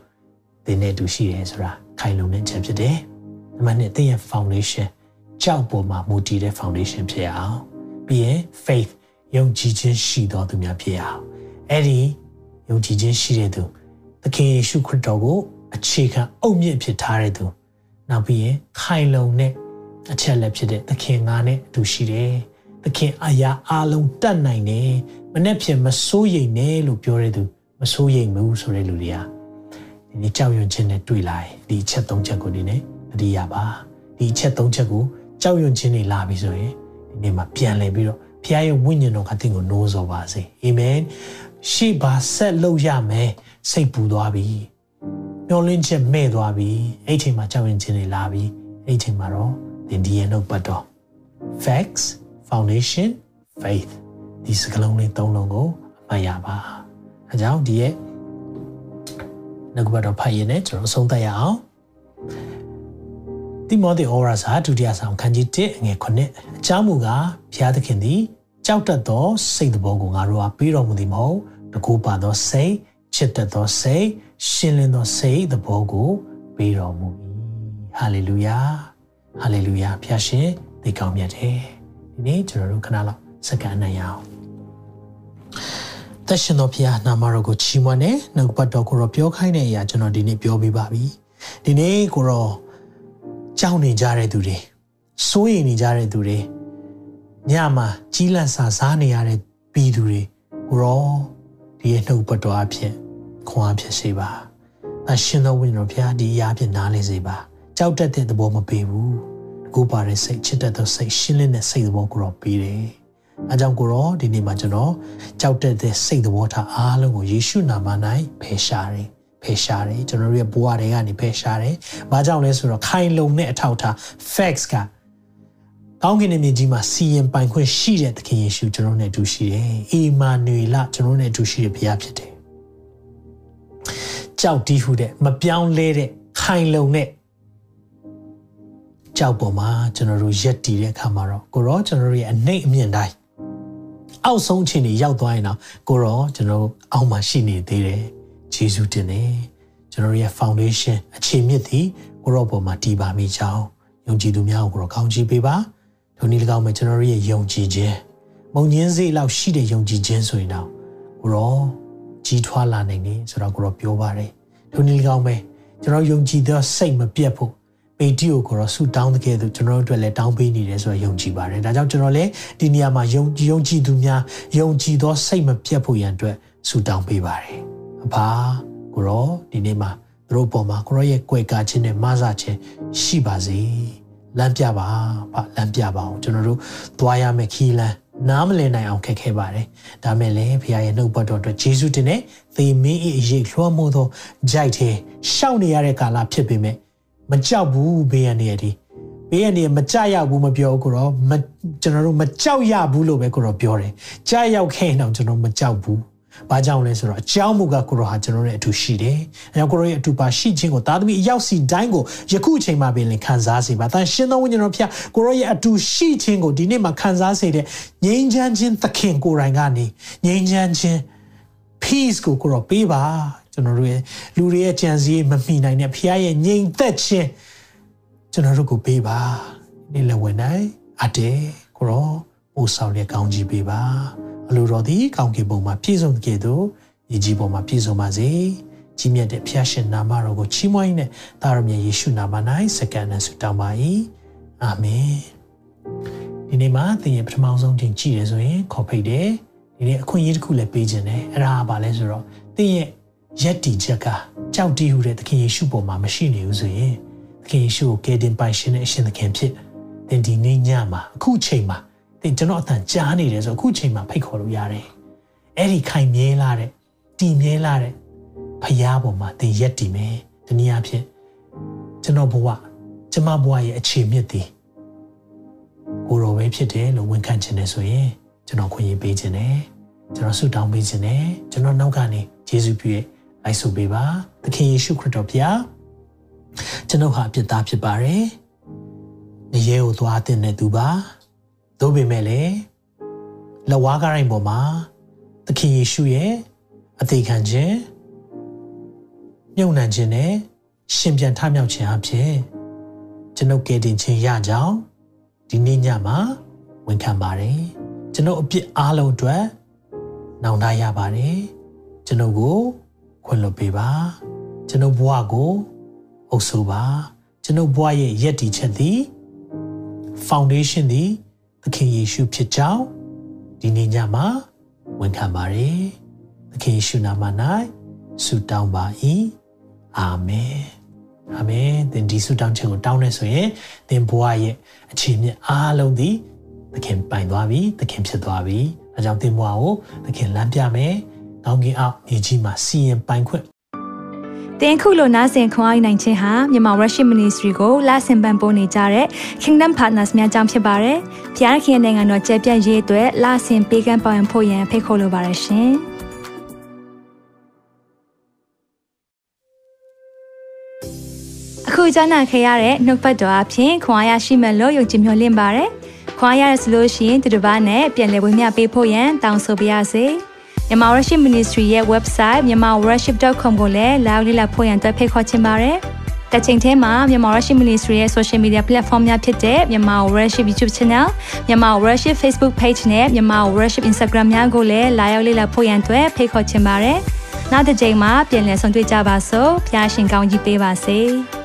တင်နဲ့တူရှိတယ်ဆိုတာခိုင်လုံတဲ့အချက်ဖြစ်တယ်။နံပါတ်1သင်ရဲ့ foundation ကြောက်ပေါ်မှာမူတည်တဲ့ foundation ဖြစ်အောင်ပြီးရင် faith ယုံကြည်ခြင်းရှိသောသူများဖြစ်အောင်အဲ့ဒီယုံကြည်ခြင်းရှိတဲ့သူခင်ယေရှုခရစ်တော်ကိုအခြေခံအုတ်မြစ်ဖြစ်ထားတဲ့သူနောက်ပြီးရင်ခိုင်လုံတဲ့ အချက်လက်ဖြစ်တဲ့သခင်ငါနဲ့အတူရှိတယ်သခင်အရာအလုံးတတ်နိုင်တယ်မနဲ့ဖြစ်မစိုးရိမ်နဲ့လို့ပြောတဲ့သူမစိုးရိမ်ဘူးဆိုတဲ့လူတွေဟာဒီနေ့ကြောက်ရွံ့ခြင်းနဲ့တွေ့လာရင်ဒီအချက်၃ချက်ကိုဒီနေ့အတိရပါဒီအချက်၃ချက်ကိုကြောက်ရွံ့ခြင်းတွေလာပြီဆိုရင်ဒီနေ့မှာပြန်လည်ပြီးတော့ဖခင်ရဲ့ဝိညာဉ်တော်ကသင်ကိုနိုးစောပါစေအာမင်ရှေ့ပါဆက်လုပ်ရမယ်စိတ်ပူသွားပြီမျောလင်းချက်မဲ့သွားပြီအဲ့ချိန်မှာကြောက်ရွံ့ခြင်းတွေလာပြီအဲ့ချိန်မှာတော့ သင်ဒီရဲ့နှုတ်ပတ်တော် facts foundation faith ဒီစကလုံးလေးသုံးလုံးကိုအမှတ်ရပါအဲကြောင့်ဒီရဲ့နှုတ်ပတ်တော်ဖတ်ရင်လည်းကျွန်တော်အဆုံးသတ်ရအောင်တိမောသေဩဝါစာဒုတိယဆောင်ခန်းကြီး1အငယ်9အကြောင်းမူကားဘုရားသခင်သည်ကြောက်တတ်သောစိတ်တော်ကိုငါတို့အားပေးတော်မူသည်မဟုတ်တကူပါသောစိတ်ချစ်တတ်သောစိတ်ရှင်းလင်းသောစိတ်သဘောကိုပေးတော်မူ၏ဟာလေလုယာ ဟာလေလုယာဖျားရှင်သိကောင်းမြတ်တယ်ဒီနေ့ကျွန်တော်တို့ခဏလောက်စက္ကန့်နိုင်ရအောင်သက်ရှင်တော်ဖျားနာမတော်ကိုချီးမွမ်းနေနှုတ်ပတ်တော်ကိုတော့ပြောခိုင်းတဲ့အရာကျွန်တော်ဒီနေ့ပြောပြပါပြီဒီနေ့ကိုတော့ကြောက်နေကြတဲ့သူတွေစိုးရိမ်နေကြတဲ့သူတွေညမှာကြီးလန့်စာစားနေရတဲ့ပြည်သူတွေကိုရောဒီရဲ့နှုတ်ပတ်တော်အဖြစ်ခွန်အားဖြစ်စေပါအရှင်တော်ဝိညာဉ်တော်ဖျားဒီအရာဖြစ်နားလေစေပါ ကြောက်တတ်တဲ့သဘောမပေးဘူးကိုပါတဲ့စိတ်ချစ်တတ်တဲ့စိတ်ရှင်းလင်းတဲ့စိတ်သဘောကိုတော့ပေးတယ်။အဲကြောင့်ကိုရောဒီနေ့မှာကျွန်တော်ကြောက်တတ်တဲ့စိတ်သဘောထားအားလုံးကိုယေရှုနာမ၌ဖယ်ရှားတယ်။ဖယ်ရှားတယ်ကျွန်တော်တို့ရဲ့ဘဝတွေကနေဖယ်ရှားတယ်။ဘာကြောင့်လဲဆိုတော့ခိုင်လုံတဲ့အထောက်အထား facts ကကောင်းကင်ရဲ့မြင်ကြီးမှာစီရင်ပိုင်ခွင့်ရှိတဲ့သခင်ယေရှုကျွန်တော်နဲ့အတူရှိတယ်။အီမာနွေလကျွန်တော်နဲ့အတူရှိတဲ့ဘုရားဖြစ်တယ်။ကြောက်တီးဟုတဲ့မပြောင်းလဲတဲ့ခိုင်လုံတဲ့ ကြောက်ပေါ်မှာကျွန်တော်တို့ရက်တည်တဲ့အခါမှာတော့ကိုရောကျွန်တော်တို့ရဲ့အနှိတ်အမြင့်တိုင်းအောက်ဆုံးချိန်တွေရောက်သွားရင်တော့ကိုရောကျွန်တော်အောက်မှာရှိနေသေးတယ်ဂျေဇုတင်တယ်ကျွန်တော်ရဲ့ foundation အခြေမြစ်သည်ကိုရောပေါ်မှာတည်ပါမိကြောင်းယုံကြည်သူများကိုကိုရောကောင်းချီးပေးပါဒုနည်း၎င်းမှာကျွန်တော်ရဲ့ယုံကြည်ခြင်းမုံညင်းစေးလောက်ရှိတဲ့ယုံကြည်ခြင်းဆိုရင်တော့ကိုရောကြီးထွားလာနိုင်တယ်ဆိုတော့ကိုရောပြောပါတယ်ဒုနည်း၎င်းပဲကျွန်တော်ယုံကြည်သောစိတ်မပြတ်ဖို့ ပေတီကိုကိုတော့ဆူတောင်းတဲ့ကဲသူကျွန်တော်တို့အတွက်လည်းတောင်းပေးနေတယ်ဆိုတော့ယုံကြည်ပါတယ်ဒါကြောင့်ကျွန်တော်လည်းဒီနေရာမှာယုံယုံကြည်သူများယုံကြည်သောစိတ်မပြတ်ဖို့ရန်အတွက်ဆူတောင်းပေးပါတယ်အဖာကိုတော့ဒီနေ့မှာသူတို့ပေါ်မှာကိုရောရဲ့ကြွယ်ကာခြင်းနဲ့မဆာခြင်းရှိပါစေလမ်းပြပါပါလမ်းပြပါအောင်ကျွန်တော်တို့သွားရမယ့်ခီးလမ်းနားမလည်နိုင်အောင်ခက်ခဲပါတယ်။ဒါမဲ့လည်းဖခင်ရဲ့နှုတ်ပတ်တော်အတွက်ယေရှုတင်တဲ့သေမင်း၏အရေးလွှမ်းမိုးသောကြိုက်တဲ့ရှောက်နေရတဲ့ကာလဖြစ်ပေမဲ့ မကြောက်ဘူးဘေးရန်တွေဒီဘေးရန်တွေမကြောက်ရဘူးမပြောကိုတော့မကျွန်တော်တို့မကြောက်ရဘူးလို့ပဲကိုတော့ပြောတယ်ကြောက်ရောက်ခဲ့တော့ကျွန်တော်မကြောက်ဘူးဘာကြောင့်လဲဆိုတော့အကြောင်းမူကကိုရောဟာကျွန်တော်ရဲ့အတူရှိတယ်။အဲကြောင့်ကိုရောရဲ့အတူပါရှိခြင်းကိုသားသမီးအရောက်စီတိုင်းကိုယခုအချိန်မှာပင်လင်ခံစားစေပါ။တန်ရှင်သောဝိညာဉ်တော်ဖျားကိုရောရဲ့အတူရှိခြင်းကိုဒီနေ့မှာခံစားစေတဲ့ငြိမ်းချမ်းခြင်းသခင်ကိုယ်တိုင်ကနေငြိမ်းချမ်းခြင်း peace ကိုကိုရောပေးပါ ကျွန်တော်တို့ရဲ့လူတွေရဲ့ကြံစည်မမိနိုင်တဲ့ဖခင်ရဲ့ငြိမ်သက်ခြင်းကျွန်တော်တို့ကိုပေးပါနေ့လဝင်နိုင်အတဲကိုရောပို့ဆောင်တဲ့ကောင်းကြီးပေးပါအလိုတော်သည်ကောင်းကင်ဘုံမှာပြည့်စုံတဲ့ကဲ့သို့ဤကြီးဘုံမှာပြည့်စုံပါစေကြီးမြတ်တဲ့ဖခင်ရှင်နာမတော်ကိုချီးမွမ်းနဲ့တာရမြတ်ယေရှုနာမ၌စက္ကန့်နဲ့ဆုတောင်းပါ၏အာမင်ဒီနေ့မှာသင်ရဲ့ပထမဆုံးချိန်ကြည့်ရဆိုရင်ခေါ်ဖိတ်တယ်ဒီနေ့အခွင့်အရေးတစ်ခုလည်းပေးခြင်းတယ်အဲ့ဒါကဘာလဲဆိုတော့သင်ရဲ့ ရက်တီချက်ကကြောက်တီးဟူတဲ့သခင်ယေရှုပေါ်မှာမရှိနေဘူးဆိုရင်သခင်ယေရှုကိုကယ်တင်ပိုင်ရှင်တဲ့အရှင်သခင်ဖြစ်သင်ဒီနေ့ညမှာအခုချိန်မှာသင်ကျွန်တော်အတန်ကြားနေတယ်ဆိုအခုချိန်မှာဖိတ်ခေါ်လို့ရတယ်အဲ့ဒီခိုင်မြဲလာတဲ့တည်မြဲလာတဲ့ဖရားပေါ်မှာသင်ရက်တည်မယ်ဒီနည်းအားဖြင့်ကျွန်တော်ဘဝကျမဘဝရဲ့အခြေမြစ်သည်ကိုယ်တော်ပဲဖြစ်တယ်လို့ဝန်ခံခြင်းနဲ့ဆိုရင်ကျွန်တော်ခွင့်ရပေးခြင်းနဲ့ကျွန်တော်ဆုတောင်းပေးခြင်းနဲ့ကျွန်တော်နောက်ကနေယေရှုပြည့် လိုက်ဆိုပေးပါသခင်ယေရှုခရစ်တော်ဘုရားကျွန်ုပ်ဟာအပြစ်သားဖြစ်ပါတယ်။နေရဲကိုသွားတဲ့နဲ့သူပါ။သို့ပေမဲ့လည်းလဝါးကားတိုင်းပေါ်မှာသခင်ယေရှုရဲ့အသေးခံခြင်းမြုံနှံခြင်းနဲ့ရှင်ပြန်ထမြောက်ခြင်းအဖြစ်ကျွန်ုပ်ကယ်တင်ခြင်းရကြောင်းဒီနေ့ညမှာဝန်ခံပါတယ်။ကျွန်ုပ်အပြစ်အားလုံးအတွက်နောင်တရပါတယ်။ကျွန်ုပ်ကို ခွင့်လွှတ်ပေးပါကျွန်ုပ်ဘဝကိုအုပ်ဆိုပါကျွန်ုပ်ဘဝရဲ့ယက်တီချက်သည် foundation သည်သခင်ယေရှုဖြစ်ကြောင်းဒီနေ့ညမှာဝန်ခံပါတယ်သခင်ယေရှုနာမ၌ဆုတောင်းပါ၏အာမင်အာမင်သင်ဒီဆုတောင်းခြင်းကိုတောင်းနေဆိုရင်သင်ဘဝရဲ့အခြေမြင့်အားလုံးသည်သခင်ပိုင်သွားပြီသခင်ဖြစ်သွားပြီအဲကြောင့်သင်ဘဝကိုသခင်လမ်းပြမယ် ကောင်းကင်အောက်မြေကြီးမှာစီရင်ပိုင်ခွင့်တင်ခုလိုနာဆင်ခွန်အားနိုင်ခြင်းဟာမြန်မာ Worship Ministry ကိုလာဆင်ပန်ပိုးနေကြတဲ့ Kingdom Partners များအကြောင်းဖြစ်ပါတယ်။ဖျားခင်နိုင်ငံတော်ကျယ်ပြန့်ရေးအတွက်လာဆင်ပေးကမ်းပောင်းဖို့ရန်ဖိတ်ခေါ်လိုပါတယ်ရှင်။အခုကြားနာခဲ့ရတဲ့နှုတ်ပတ်တော်အဖြစ်ခွန်အားရရှိမဲ့လို့ယုံကြည်မျှော်လင့်ပါတယ်။ခွန်အားရဆိုလို့ရှိရင်ဒီတစ်ပတ်နဲ့ပြန်လည်ဝေမျှပေးဖို့ရန်တောင်းဆိုပါရစေ။ မြန်မာ Worship Ministry ရဲ့ website myanmarworship.com ကိုလည်းလာရောက်လေ့လာဖို့ရန်တွဲဖိတ်ခေါ်ချင်ပါတယ်။တချိန်ထဲမှာမြန်မာ Worship Ministry ရဲ့ social media platform များဖြစ်တဲ့မြန်မာ Worship YouTube Channel, မြန်မာ Worship Facebook page နဲ့မြန်မာ Worship Instagram များကိုလည်းလာရောက်လေ့လာဖို့ရန်တွဲဖိတ်ခေါ်ချင်ပါတယ်။နောက်တစ်ချိန်မှာပြန်လည်ဆုံတွေ့ကြပါစို့။ဖျားရှင်ကောင်းကြီးပေးပါစေ။